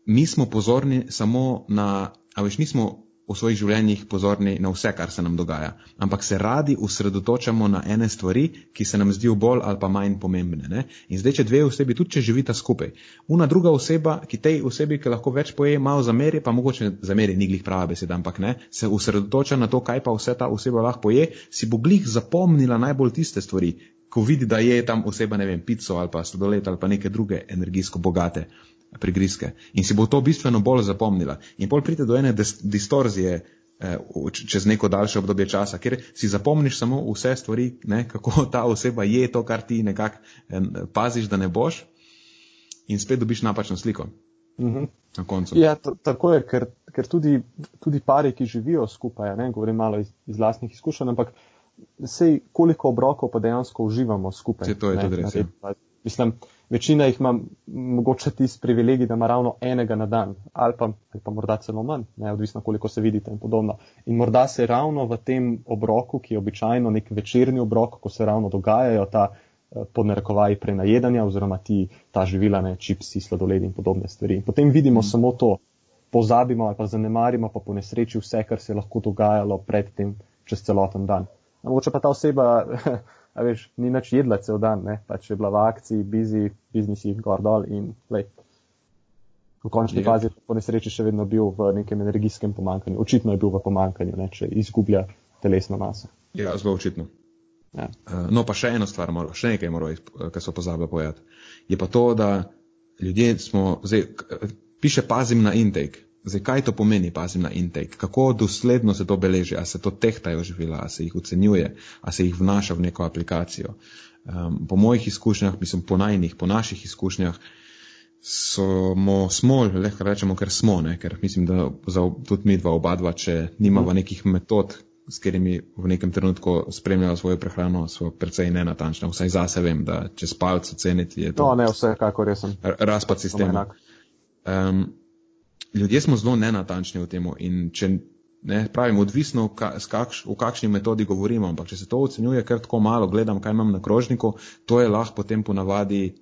mi smo pozorni samo na, a veš, nismo v svojih življenjih pozorni na vse, kar se nam dogaja, ampak se radi usredotočamo na ene stvari, ki se nam zdijo bolj ali pa manj pomembne. Ne? In zdaj, če dve osebi, tudi če živita skupaj, una druga oseba, ki tej osebi, ki lahko več poje, malo zameri, pa mogoče zameri, ni glih prava beseda, ampak ne, se usredotoča na to, kaj pa vse ta oseba lahko poje, si bo glih zapomnila najbolj tiste stvari, ko vidi, da je tam oseba, ne vem, pico ali pa sladoled ali pa neke druge energijsko bogate prigrizke. In si bo to bistveno bolj zapomnila. In pol pride do ene distorzije eh, čez neko daljše obdobje časa, ker si zapomniš samo vse stvari, ne, kako ta oseba je to, kar ti nekako paziš, da ne boš, in spet dobiš napačno sliko. Mhm. Na koncu. Ja, tako je, ker, ker tudi, tudi pari, ki živijo skupaj, ne govorim malo iz, iz lastnih izkušenj, ampak sej koliko obrokov pa dejansko uživamo skupaj. Se to je ne, tudi res. Ja. Mislim, večina jih ima mogoče tisti privilegij, da ima ravno enega na dan, ali pa, ali pa morda celo manj, ne, odvisno koliko se vidite in podobno. In morda se ravno v tem obroku, ki je običajno nek večerni obrok, ko se ravno dogajajo ta eh, podnarekovaj prenajedanja oziroma ti, ta živila, ne, čipsi, sladoledi in podobne stvari. In potem vidimo mm. samo to, pozabimo ali pa zanemarimo pa po nesreči vse, kar se je lahko dogajalo predtem čez celoten dan. Mogoče pa ta oseba a veš, ni nič jedla cel dan, ne, pač je bila v akciji, busy, biznisi, gor dol in lej. V končni ja. fazi po nesreči še vedno bil v nekem energijskem pomankanju. Očitno je bil v pomankanju, ne, če izgublja telesno maso. Ja, zelo očitno. Ja. Uh, no, pa še eno stvar, mora, še nekaj mora, kar so pozabili povedati. Je pa to, da ljudje smo, zdaj, piše pazim na intake. Zdaj, kaj to pomeni, pazim na intake? Kako dosledno se to beleži? A se to tehtajo živila, a se jih ocenjuje, a se jih vnaša v neko aplikacijo? Um, po mojih izkušnjah, mislim, po najnih, po naših izkušnjah, smo, smo lahko rečemo, ker smo, ne? ker mislim, da za, tudi mi dva oba dva, če nimamo mhm. nekih metod, s katerimi v nekem trenutku spremljajo svojo prehrano, so precej nenatančne. Vsaj zase vem, da če spalce ceniti je to. No, ne, vse, kako resem. Razpad sistema. Um, ljudje smo zelo nenatančni v tem in če ne pravim, odvisno kakš, v kakšni metodi govorimo, ampak če se to ocenjuje kar tako malo, gledam, kaj imam na krožniku, to je lahko potem ponavadi,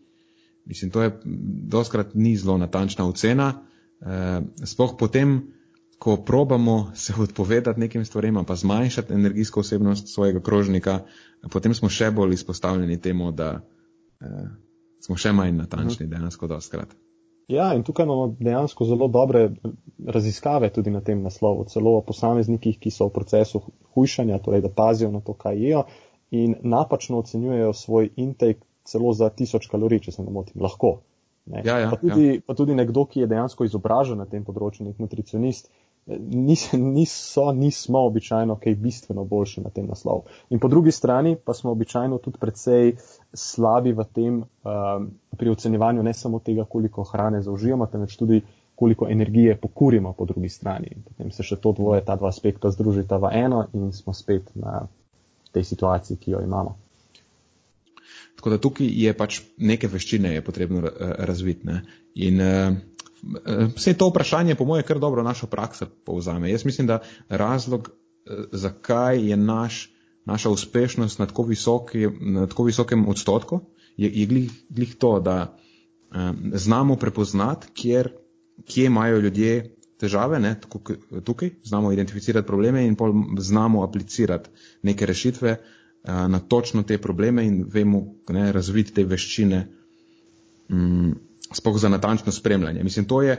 mislim, to je doskrat ni zelo natančna ocena, eh, sploh potem, ko probamo se odpovedati nekim stvarem, pa zmanjšati energijsko osebnost svojega krožnika, potem smo še bolj izpostavljeni temu, da eh, smo še manj natančni, dejansko doskrat. Ja, in tukaj imamo dejansko zelo dobre raziskave tudi na tem naslovu, celo o posameznikih, ki so v procesu hujšanja, torej da pazijo na to, kaj jejo in napačno ocenjujejo svoj intake celo za tisoč kalorij, če se ne motim, lahko. Ne. Ja, ja, pa, tudi, ja. pa tudi nekdo, ki je dejansko izobražen na tem področju, nek nutricionist, nis, niso, nismo običajno kaj bistveno boljši na tem naslovu. In po drugi strani pa smo običajno tudi precej slabi v tem um, pri ocenjevanju ne samo tega, koliko hrane zaužijemo, temveč tudi koliko energije pokurimo po drugi strani. In potem se še to dvoje, ta dva aspekta združita v eno in smo spet na tej situaciji, ki jo imamo. Tako da tukaj je pač neke veščine je potrebno razviti. Ne? In uh, vse to vprašanje, po moje, kar dobro našo prakso povzame. Jaz mislim, da razlog, uh, zakaj je naš, naša uspešnost na tako, visoki, na tako visokem odstotku, je, je glih, glih to, da um, znamo prepoznati, kjer, kje imajo ljudje težave, ne, tukaj, znamo identificirati probleme in pol znamo aplicirati neke rešitve uh, na točno te probleme in vemo ne, razviti te veščine, um, spoh za natančno spremljanje. Mislim, to je,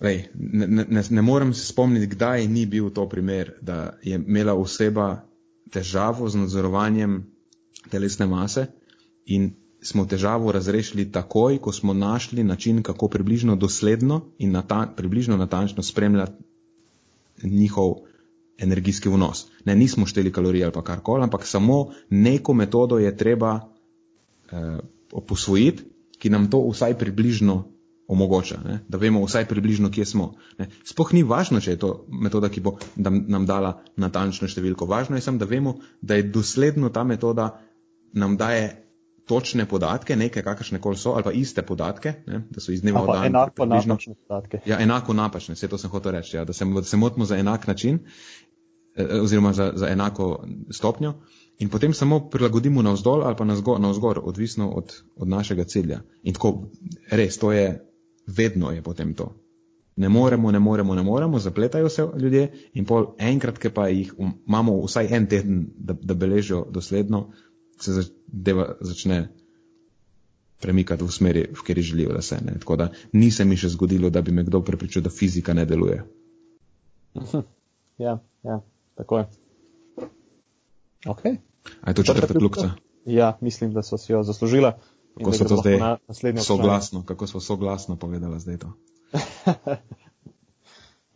lej, ne, ne, ne morem se spomniti, kdaj ni bil to primer, da je imela oseba težavo z nadzorovanjem telesne mase in smo težavo razrešili takoj, ko smo našli način, kako približno dosledno in nata, približno natančno spremljati njihov energijski vnos. Ne, nismo šteli kalorije ali pa karkoli, ampak samo neko metodo je treba eh, posvojiti, ki nam to vsaj približno omogoča, ne? da vemo vsaj približno, kje smo. Ne? Sploh ni važno, če je to metoda, ki bo nam dala natančno številko. Važno je samo, da vemo, da je dosledno ta metoda nam daje točne podatke, neke kakršne koli so, ali pa iste podatke, ne, da so iz dneva v dan. Enako približno, napačne podatke. Ja, enako napačne, vse to sem hotel reči, ja, da, se, da se motimo za enak način eh, oziroma za, za enako stopnjo in potem samo prilagodimo navzdol ali pa navzgor, navzgor odvisno od, od našega cilja. In tako, res, to je, vedno je potem to. Ne moremo, ne moremo, ne moremo, zapletajo se ljudje in pol enkrat, ki pa jih imamo vsaj en teden, da, da beležijo dosledno, se zadeva začne premikati v smeri, v kateri želijo, da se ne. Tako da ni se mi še zgodilo, da bi me kdo prepričal, da fizika ne deluje. Ja, ja, tako je. Okay. A je to četrta kljubca? Ja, mislim, da so si jo zaslužila. Kako so to zdaj soglasno, kako so soglasno povedala zdaj to?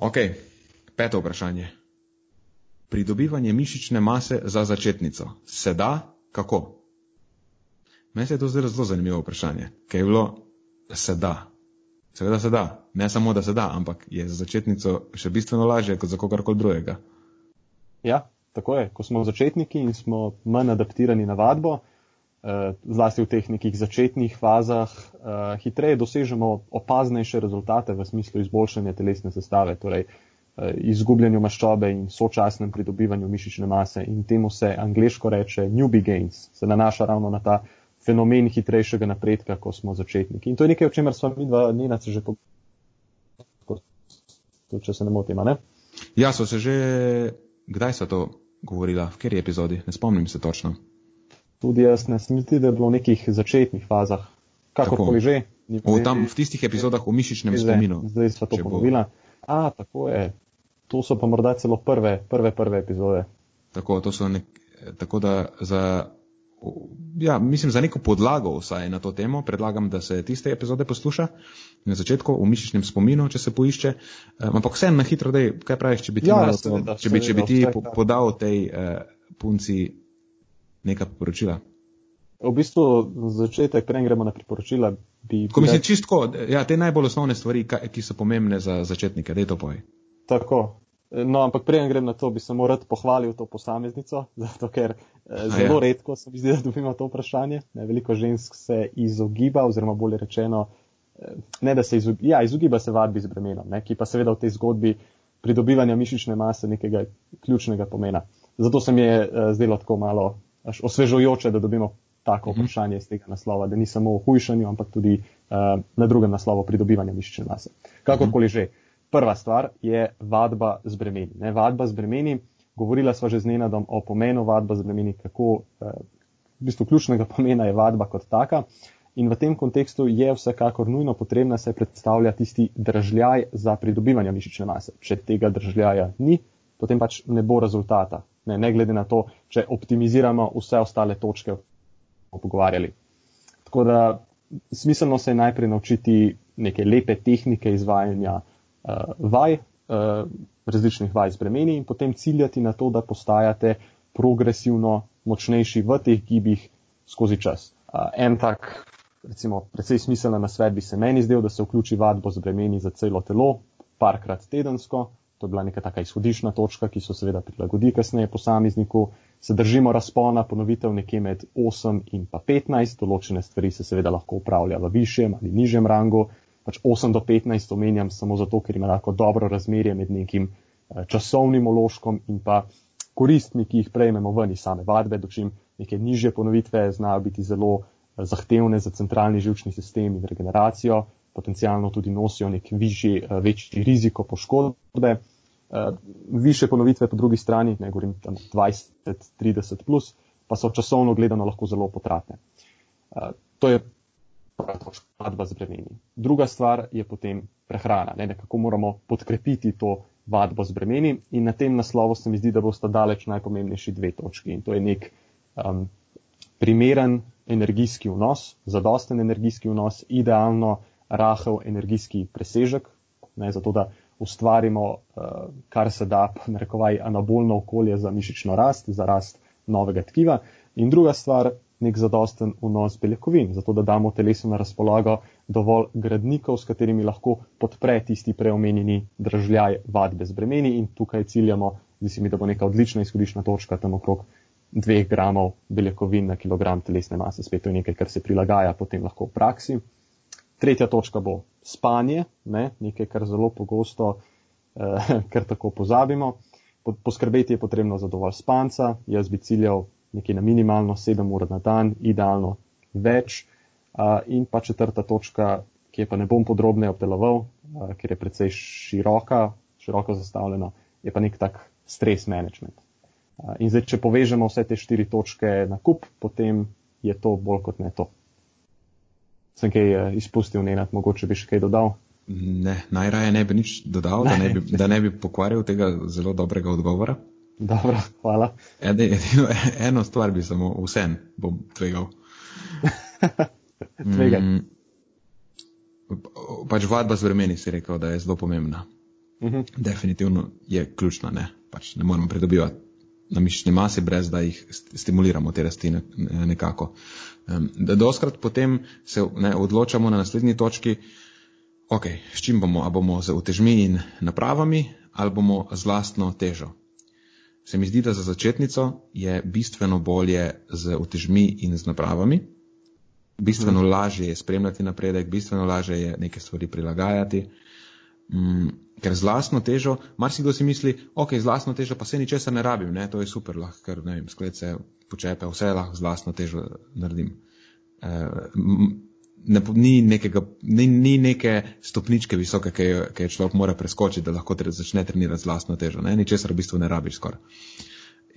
ok, peto vprašanje. Pridobivanje mišične mase za začetnico. Se da? Kako? Meni se je to zdelo zelo zanimivo vprašanje, ker je bilo, se da. Seveda se da, ne samo da se da, ampak je za začetnico še bistveno lažje kot za kogarkoli drugega. Ja, tako je. Ko smo začetniki in smo manj adaptirani na vadbo, eh, zlasti v teh nekih začetnih fazah, eh, hitreje dosežemo opaznejše rezultate v smislu izboljšanja telesne sestave. Torej, Eh, izgubljanju maščobe in sočasnem pridobivanju mišične mase. In temu se angliško reče newbie gains, se nanaša ravno na ta fenomen hitrejšega napredka, ko smo začetniki. In to je nekaj, o čemer smo mi dva Nina se že pogovarjali, če se ne motim, ne? Ja, so se že, kdaj so to govorila, v kateri epizodi, ne spomnim se točno. Tudi jaz ne smeti, da je bilo v nekih začetnih fazah, kakorkoli že. V, tam, v tistih epizodah o mišičnem spominu. Zdaj sva to ponovila. Bo... A, tako je. To so pa morda celo prve, prve, prve epizode. Tako, to so nek, tako da za, ja, mislim, za neko podlago vsaj na to temo predlagam, da se tiste epizode posluša na začetku v mišičnem spominu, če se poišče. Um, ampak vsem na hitro, da kaj praviš, če bi ti, ja, to, seveda, če bi, če bi ti seveda, podal tej uh, punci neka poročila. V bistvu začetek, prej gremo na priporočila. Bi, Ko mislim čistko, ja, te najbolj osnovne stvari, ki so pomembne za začetnike, da je to poj. Tako. No, ampak preden grem na to, bi samo rad pohvalil to posameznico, zato ker eh, zelo ja. redko se mi zdi, da dobimo to vprašanje. Ne, veliko žensk se izogiba, oziroma bolje rečeno, eh, ne da se izogiba, ja, izogiba se vadbi z bremenom, ne, ki pa seveda v tej zgodbi pridobivanja mišične mase nekega ključnega pomena. Zato se mi je eh, zdelo tako malo osvežujoče, da dobimo tako mhm. vprašanje iz tega naslova, da ni samo o hujšanju, ampak tudi uh, na drugem naslovu pridobivanja mišične mase. Kakorkoli že. Prva stvar je vadba z bremeni. Ne, vadba z bremeni, govorila sva že z Nenadom o pomenu vadba z bremeni, kako eh, v bistvu ključnega pomena je vadba kot taka. In v tem kontekstu je vsekakor nujno potrebna se predstavlja tisti držljaj za pridobivanje mišične mase. Če tega držljaja ni, potem pač ne bo rezultata. Ne, ne glede na to, če optimiziramo vse ostale točke, bomo pogovarjali. Tako da smiselno se je najprej naučiti neke lepe tehnike izvajanja uh, vaj, uh, različnih vaj z bremeni in potem ciljati na to, da postajate progresivno močnejši v teh gibih skozi čas. Uh, en tak, recimo, precej smiselna nasvet bi se meni zdel, da se vključi vadbo z bremeni za celo telo, parkrat tedensko, to je bila neka taka izhodišna točka, ki so seveda prilagodi kasneje posamezniku, se držimo razpona ponovitev nekje med 8 in pa 15, določene stvari se seveda lahko upravlja v višjem ali nižjem rangu, pač 8 do 15 omenjam samo zato, ker ima lahko dobro razmerje med nekim eh, časovnim uložkom in pa koristmi, ki jih prejmemo ven iz same vadbe, dočim neke nižje ponovitve znajo biti zelo eh, zahtevne za centralni žilčni sistem in regeneracijo, potencialno tudi nosijo nek višji, eh, večji riziko poškodbe. Više ponovitve po drugi strani, ne govorim tam 20, 30 plus, pa so časovno gledano lahko zelo potratne. To je točka, vadba z bremeni. Druga stvar je potem prehrana, ne, nekako moramo podkrepiti to vadbo z bremeni in na tem naslovu se mi zdi, da bosta daleč najpomembnejši dve točki in to je nek um, primeren energijski vnos, zadosten energijski vnos, idealno rahel energijski presežek, ne, zato da ustvarimo, uh, kar se da, narekovaj, anabolno okolje za mišično rast, za rast novega tkiva. In druga stvar, nek zadosten vnos beljakovin, zato da damo telesu na razpolago dovolj gradnikov, s katerimi lahko podpre tisti preomenjeni držljaj vadbe z bremeni in tukaj ciljamo, zdi se mi, da bo neka odlična izhodišna točka tam okrog dveh gramov beljakovin na kilogram telesne mase. Spet to je nekaj, kar se prilagaja potem lahko v praksi. Tretja točka bo spanje, ne, nekaj, kar zelo pogosto, eh, kar tako pozabimo. Poskrbeti je potrebno za dovolj spanca, jaz bi ciljal nekje na minimalno 7 ur na dan, idealno več. In pa četrta točka, ki je pa ne bom podrobneje obdeloval, ker je precej široka, široko zastavljena, je pa nek tak stres management. In zdaj, če povežemo vse te štiri točke na kup, potem je to bolj kot ne to sem kaj uh, izpustil, ne nad, mogoče bi še kaj dodal. Ne, najraje ne bi nič dodal. Da, ne bi, da ne bi pokvaril tega zelo dobrega odgovora. Dobro, hvala. Ede, edino, eno stvar bi samo vsem bom tvegal. Tvegaj. Mm, pač vadba z vremeni si rekel, da je zelo pomembna. Uh mhm. -huh. Definitivno je ključna, ne. Pač ne moramo pridobivati na mišični masi, brez da jih stimuliramo te rasti nekako. Da doskrat potem se ne, odločamo na naslednji točki, ok, s čim bomo, a bomo z utežmi in napravami ali bomo z lastno težo. Se mi zdi, da za začetnico je bistveno bolje z utežmi in z napravami. Bistveno hmm. lažje je spremljati napredek, bistveno lažje je neke stvari prilagajati. Mm, ker z lastno težo, marsikdo si misli, ok, z lastno težo pa se ničesar ne rabim, ne, to je super, lahko, ker ne vem, sklece, počepe, vse lahko z lastno težo naredim. E, ne, ni, nekega, ni, ni neke stopničke visoke, ki jo, ki jo človek mora preskočiti, da lahko tre, začne trenirati z lastno težo, ne, ničesar v bistvu ne rabiš skoraj.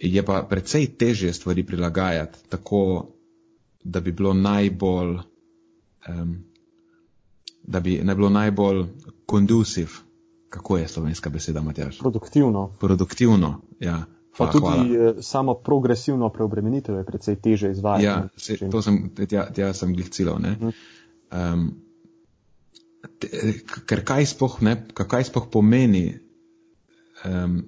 Je pa precej težje stvari prilagajati tako, da bi bilo najbolj, um, da bi ne bilo najbolj conducive, kako je slovenska beseda, Matjaš? Produktivno. Produktivno, ja. Pa tudi hvala. Eh, samo progresivno preobremenitev je precej teže izvajati. Ja, se, to sem, tja, tja sem glih cilov, ne. Um, te, ker kaj spoh, ne, kaj spoh pomeni um,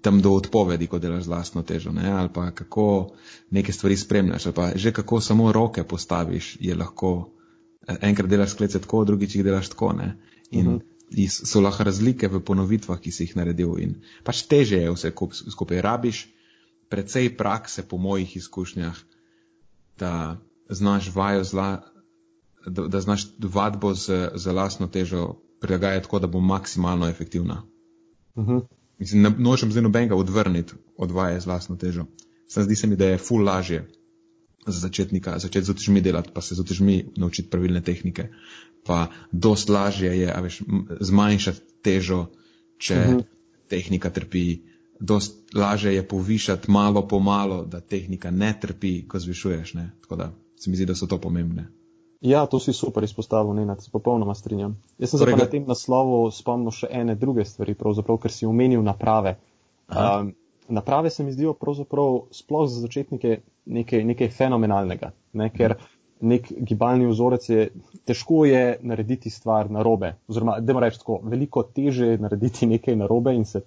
tam do odpovedi, ko delaš z lastno težo, ne, ali pa kako neke stvari spremljaš, ali pa že kako samo roke postaviš, je lahko, eh, enkrat delaš sklece tako, drugič jih delaš tako, ne. In uh -huh. So lahko razlike v ponovitvah, ki si jih naredil. In pač teže je vse skupaj. Rabiš precej prakse, po mojih izkušnjah, da znaš vajo zla, da, da znaš vadbo z, z lastno težo prilagajati tako, da bo maksimalno efektivna. Uh -huh. Mislim, ne nočem zdaj nobenega odvrniti od vaje z lastno težo. Sam zdi se mi, da je ful lažje za začetnika, začeti z otežmi delati, pa se z otežmi naučiti pravilne tehnike. Pa dost lažje je, veš, zmanjšati težo, če uh -huh. tehnika trpi. Dost laže je povišati malo po malo, da tehnika ne trpi, ko zvišuješ. Ne? Tako da se mi zdi, da so to pomembne. Ja, to si super izpostavil, ne, se popolnoma strinjam. Jaz sem Torej, se pa na tem naslovu spomnil še ene druge stvari, pravzaprav, ker si omenil naprave. Um, naprave se mi zdijo pravzaprav sploh za začetnike nekaj, nekaj fenomenalnega, ne, ker nek gibalni vzorec je, težko je narediti stvar narobe, oziroma, da moram reči tako, veliko teže je narediti nekaj narobe in se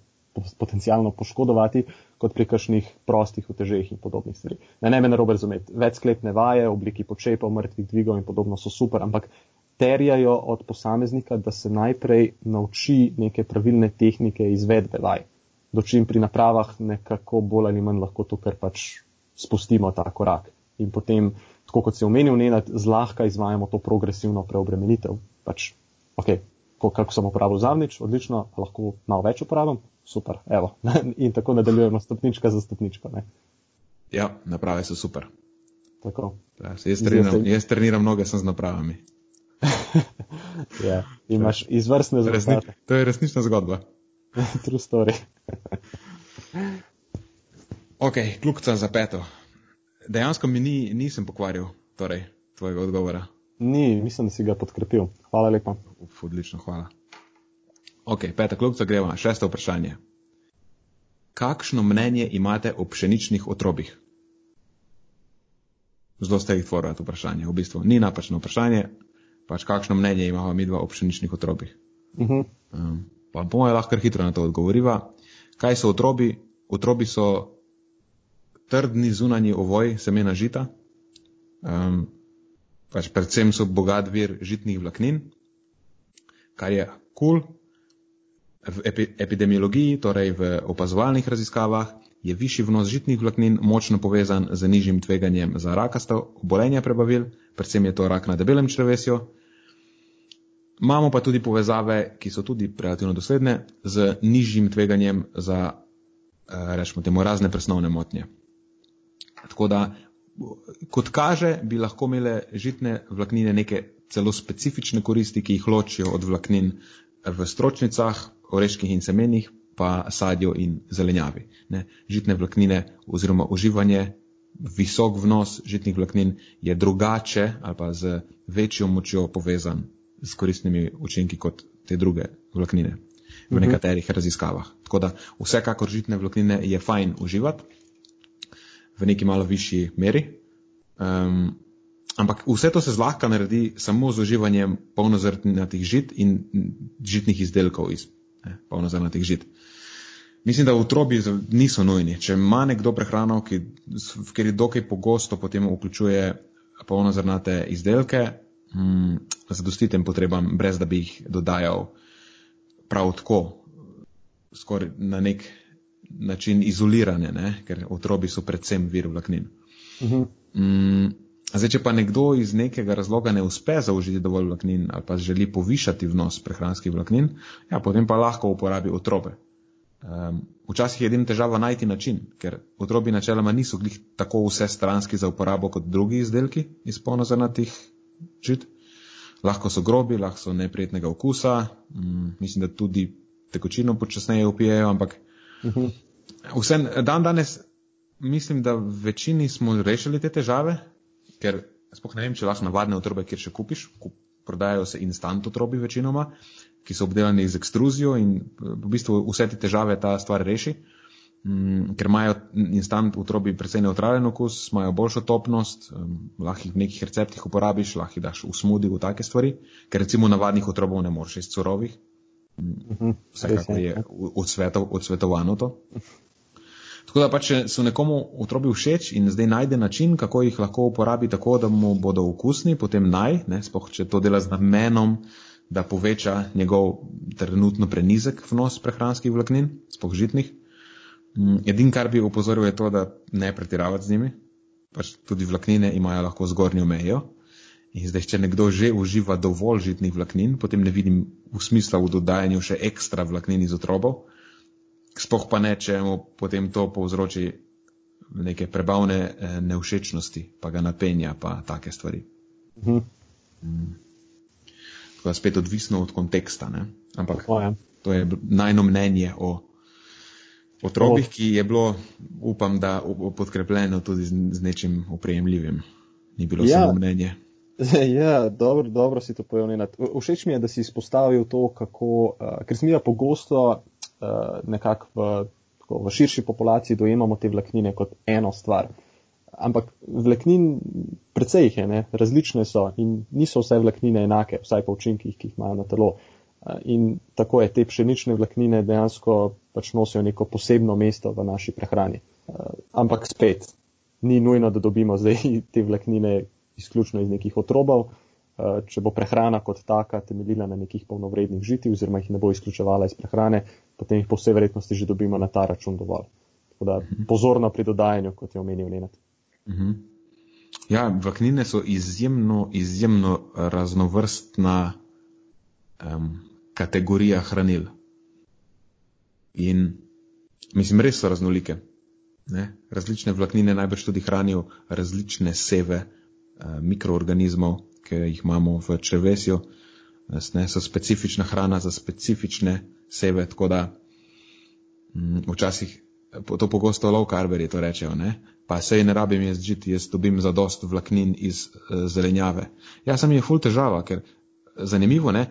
potencialno poškodovati, kot pri kakšnih prostih utežeh in podobnih stvari. Ne, ne me narobe razumeti, večsklepne vaje, obliki počepov, mrtvih dvigov in podobno so super, ampak terjajo od posameznika, da se najprej nauči neke pravilne tehnike izvedbe vaj, dočim pri napravah nekako bolj ali manj lahko to, kar pač spustimo ta korak. In potem, tako kot si omenil, ne, zlahka izvajamo to progresivno preobremenitev. Pač, ok, kako sem uporabil zadnjič, odlično, lahko malo več uporabim, super, evo. In tako nadaljujemo stopnička za stopničko. Ne? Ja, naprave so super. Tako. Ja, jaz, treniram, jaz treniram noge, sem z napravami. ja, imaš izvrstne zgodbe. To je resnična zgodba. True story. ok, kljubca za peto. Dejansko mi ni, nisem pokvaril torej, tvojega odgovora. Ni, mislim, da si ga podkrepil. Hvala lepa. Uf, odlično, hvala. Ok, peta klubca greva. Šesto vprašanje. Kakšno mnenje imate o pšeničnih otrobih? Zelo ste jih tvorili to vprašanje. V bistvu ni napačno vprašanje, pač kakšno mnenje imamo mi dva o pšeničnih otrobih. Uh -huh. um, pa bomo lahko hitro na to odgovoriva. Kaj so otrobi? Otrobi so trdni zunanji ovoj semena žita, um, pač predvsem so bogat vir žitnih vlaknin, kar je kul, cool, V epidemiologiji, torej v opazovalnih raziskavah, je višji vnos žitnih vlaknin močno povezan z nižjim tveganjem za rakasto obolenje prebavil, predvsem je to rak na debelem črvesju. Imamo pa tudi povezave, ki so tudi relativno dosledne, z nižjim tveganjem za, eh, rečemo temu, razne presnovne motnje. Tako da, kot kaže, bi lahko imele žitne vlaknine neke celo specifične koristi, ki jih ločijo od vlaknin v stročnicah, oreških in semenih, pa sadju in zelenjavi. Ne. Žitne vlaknine oziroma uživanje, visok vnos žitnih vlaknin je drugače ali pa z večjo močjo povezan s koristnimi učinki kot te druge vlaknine v mhm. nekaterih raziskavah. Tako da vsekakor žitne vlaknine je fajn uživati v neki malo višji meri. Um, ampak vse to se zlahka naredi samo z uživanjem polnozrnatih žit in žitnih izdelkov iz polnozrnatih žit. Mislim, da v otrobi niso nujni. Če ima nekdo prehrano, ki, ker je dokaj pogosto potem vključuje polnozrnate izdelke, hm, zadosti tem potrebam, brez da bi jih dodajal prav tako, skoraj na nek način izolirane, ne? ker otrobi so predvsem vir vlaknin. Uh -huh. hm, Zdaj, če pa nekdo iz nekega razloga ne uspe zaužiti dovolj vlaknin ali pa želi povišati vnos prehranskih vlaknin, ja, potem pa lahko uporabi otrobe. Um, včasih je edina težava najti način, ker otrobi načeloma niso glih tako vse stranski za uporabo kot drugi izdelki iz polnozrnatih žit. Lahko so grobi, lahko so neprijetnega okusa, um, mislim, da tudi tekočino počasneje upijejo, ampak mhm. -huh. vse, dan danes mislim, da večini smo rešili te težave, ker spoh ne vem, če lahko navadne otrobe, kjer še kupiš, kup, prodajajo se instant otrobi večinoma, ki so obdelani z ekstruzijo in v bistvu vse te težave ta stvar reši, mm, ker imajo instant otrobi precej neutralen okus, imajo boljšo topnost, um, lahko jih v nekih receptih uporabiš, lahko jih daš v smudi, v take stvari, ker recimo navadnih otrobov ne moreš iz surovih. Mm, vsekakor je odsvetovano to. Tako da pač, če so nekomu otrobi všeč in zdaj najde način, kako jih lahko uporabi tako, da mu bodo okusni, potem naj, ne, spoh, če to dela z namenom, da poveča njegov trenutno prenizek vnos prehranskih vlaknin, spoh žitnih. Mm, edin, kar bi upozoril, je to, da ne pretiravati z njimi. Pač tudi vlaknine imajo lahko zgornjo mejo. In zdaj, če nekdo že uživa dovolj žitnih vlaknin, potem ne vidim v smislu v dodajanju še ekstra vlaknin iz otrobov spoh pa ne, če mu potem to povzroči neke prebavne eh, nevšečnosti, pa ga napenja, pa take stvari. Mhm. Mm. Tako da spet odvisno od konteksta. Ne? Ampak O, ja. to je najno mnenje o otrokih, ki je bilo, upam, da podkrepljeno tudi z, z nečim oprejemljivim. Ni bilo Ja. samo mnenje. Ja, dobro, dobro si to povedal. Nenad. Všeč mi je, da si izpostavil to, kako, uh, ker mi pogosto uh, nekako v, tako, v širši populaciji dojemamo te vlaknine kot eno stvar. Ampak vlaknin, precej jih je, ne? različne so in niso vse vlaknine enake, vsaj po učinkih, ki jih imajo na telo. Uh, In tako je, te pšenične vlaknine dejansko pač nosijo neko posebno mesto v naši prehrani. Uh, Ampak spet, ni nujno, da dobimo zdaj te vlaknine izključno iz nekih otrobov. Uh, Če bo prehrana kot taka temeljila na nekih polnovrednih žitih, oziroma jih ne bo izključevala iz prehrane, potem jih po vsej verjetnosti že dobimo na ta račun dovolj. Tako da pozorno pri dodajanju, kot je omenil Nenad. Mhm. Ja, vlaknine so izjemno, izjemno raznovrstna um, kategorija hranil. In mislim, res so raznolike. Ne? Različne vlaknine najbrž tudi hranijo različne seve uh, mikroorganizmov, ki jih imamo v črvesju. Ne? So specifična hrana za specifične seve, tako da mm, včasih po- to pogosto low carberi to rečejo, ne? pa sej ne rabim jaz žiti, jaz dobim zadost vlaknin iz uh, zelenjave. Ja, sem je ful težava, ker zanimivo, ne,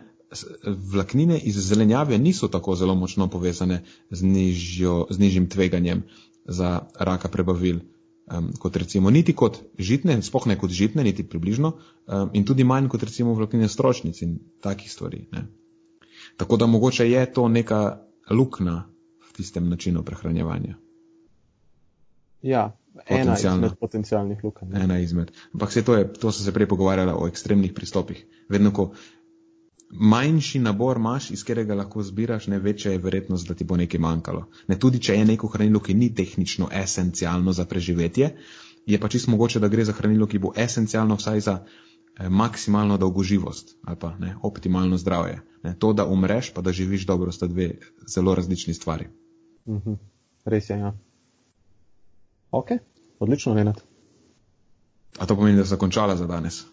vlaknine iz zelenjave niso tako zelo močno povezane z, nižjo, z nižjim tveganjem za raka prebavil. Um, kot recimo niti kot žitne, spoh ne kot žitne, niti približno, um, in tudi manj kot recimo vlaknine stročnic in takih stvari. Ne. Tako da mogoče je to neka lukna v tistem načinu prehranjevanja. Ja, ena izmed potencialnih lukenj. Ena izmed. Ampak se to je, to so se prej pogovarjali o ekstremnih pristopih. Vedno, ko manjši nabor imaš, iz katerega lahko zbiraš, ne večja je verjetnost, da ti bo nekaj manjkalo. Ne tudi, če je neko hranilo, ki ni tehnično esencialno za preživetje, je pa čisto mogoče, da gre za hranilo, ki bo esencialno vsaj za eh, maksimalno dolgoživost ali pa ne, optimalno zdravje. Ne, to, da umreš, pa da živiš dobro, sta dve zelo različni stvari. Mhm. Res je, ja. Ok, odlično, Nenad. A to pomeni, da so končala za danes?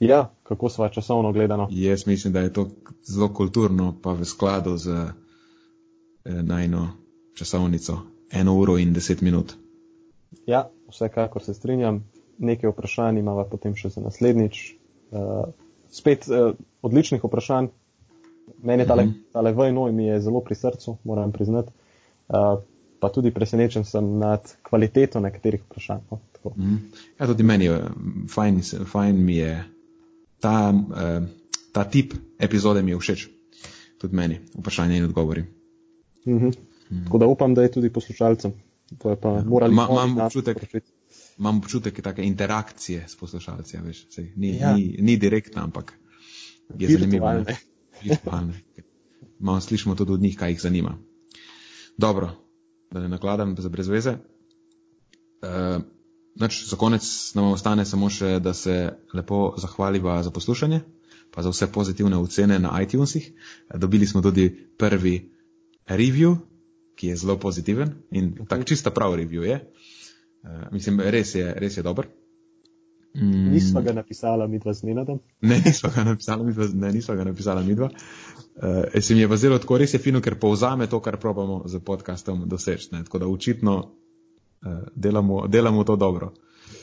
Ja, kako sva časovno gledano? Jaz mislim, da je to zelo kulturno, pa v skladu z eh, najno časovnico. Eno uro in deset minut. Ja, vsekakor se strinjam. Nekaj vprašanj imamo potem še za naslednjič. Uh, spet uh, odličnih vprašanj. Meni je tale, Mhm. tale vojno mi je zelo pri srcu, moram priznati. Uh, pa tudi presenečen sem nad kvaliteto nekaterih vprašanj. No, tako. Mhm. Ja, tudi meni je fajn, fajn mi je ta, eh, ta tip epizode mi je všeč. Tudi meni, vprašanje in odgovori. Mhm. Tako da upam, da je tudi poslušalcem. Je oni imam občutek- sporočiti. Imam občutek take interakcije s poslušalci, a veš, sej, ni, Ja. ja. ni, ni direktna, ampak je zanimivo. Malo slišimo tudi od njih, kaj jih zanima. Dobro, da ne nakladam za brez veze. Uh, Nač, za konec nam ostane samo še, da se lepo zahvaliva za poslušanje, pa za vse pozitivne ocene na iTunesih. Dobili smo tudi prvi review, ki je zelo pozitiven in tak čista prav review je. Uh, mislim, res je, res je dober. Mm, Nisva ga napisala mi dva z Nenadom. Ne, nisva ga napisala midva, ne, nisva ga napisala midva. Uh, se mi je pa zelo tako, res je fino, ker povzame to, kar probamo z podcastom doseči. ne. Tako da očitno delamo, delamo to dobro.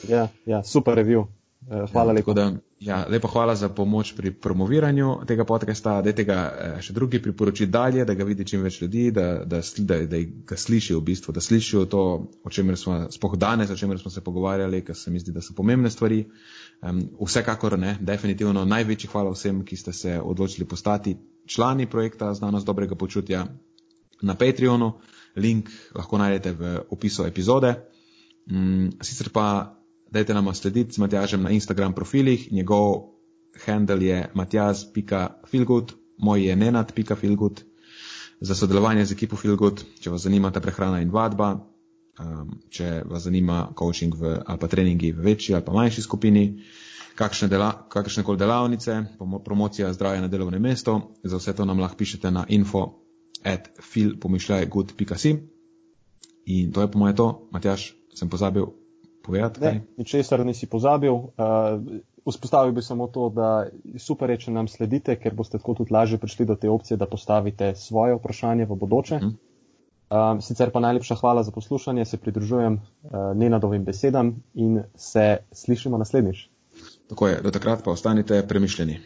Ja, ja, super review. Uh, hvala ja, lepa. Da, ja, lepa hvala za pomoč pri promoviranju tega podcasta, da tega eh, še drugi priporočiti dalje, da ga vidi čim več ljudi, da, da, da, da ga slišijo v bistvu, da slišijo to, o čemer smo, spoh danes, o čemer smo se pogovarjali, ker se mi zdi, da so pomembne stvari. Um, vsekakor ne, definitivno največji hvala vsem, ki ste se odločili postati člani projekta Znanost dobrega počutja na Patreonu. Link lahko najdete v opisu epizode. Mm, sicer pa dajte nama slediti z Matjažem na Instagram profilih, njegov handle je matjaz.feelgood, moj je nenad.feelgood. Za sodelovanje z ekipo Feelgood, če vas zanima ta prehrana in vadba, um, če vas zanima coaching v, ali pa treningi v večji ali pa manjši skupini, kakšne, dela, kakšne koli delavnice, promocija zdravja na delovnem mestu, za vse to nam lahko pišete na info at feelpomišljajgood.si. In to je po moje to, Matjaš, sem pozabil povedati. Ne, ničesar nisi pozabil. Uh, vzpostavil bi samo to, da super je, če nam sledite, ker boste tako tudi lažje prišli do te opcije, da postavite svoje vprašanje v bodoče. -huh. Um, sicer pa najlepša hvala za poslušanje, se pridružujem uh, Nenadovim besedam in se slišimo naslednjič. Tako je, do takrat pa ostanite premišljeni.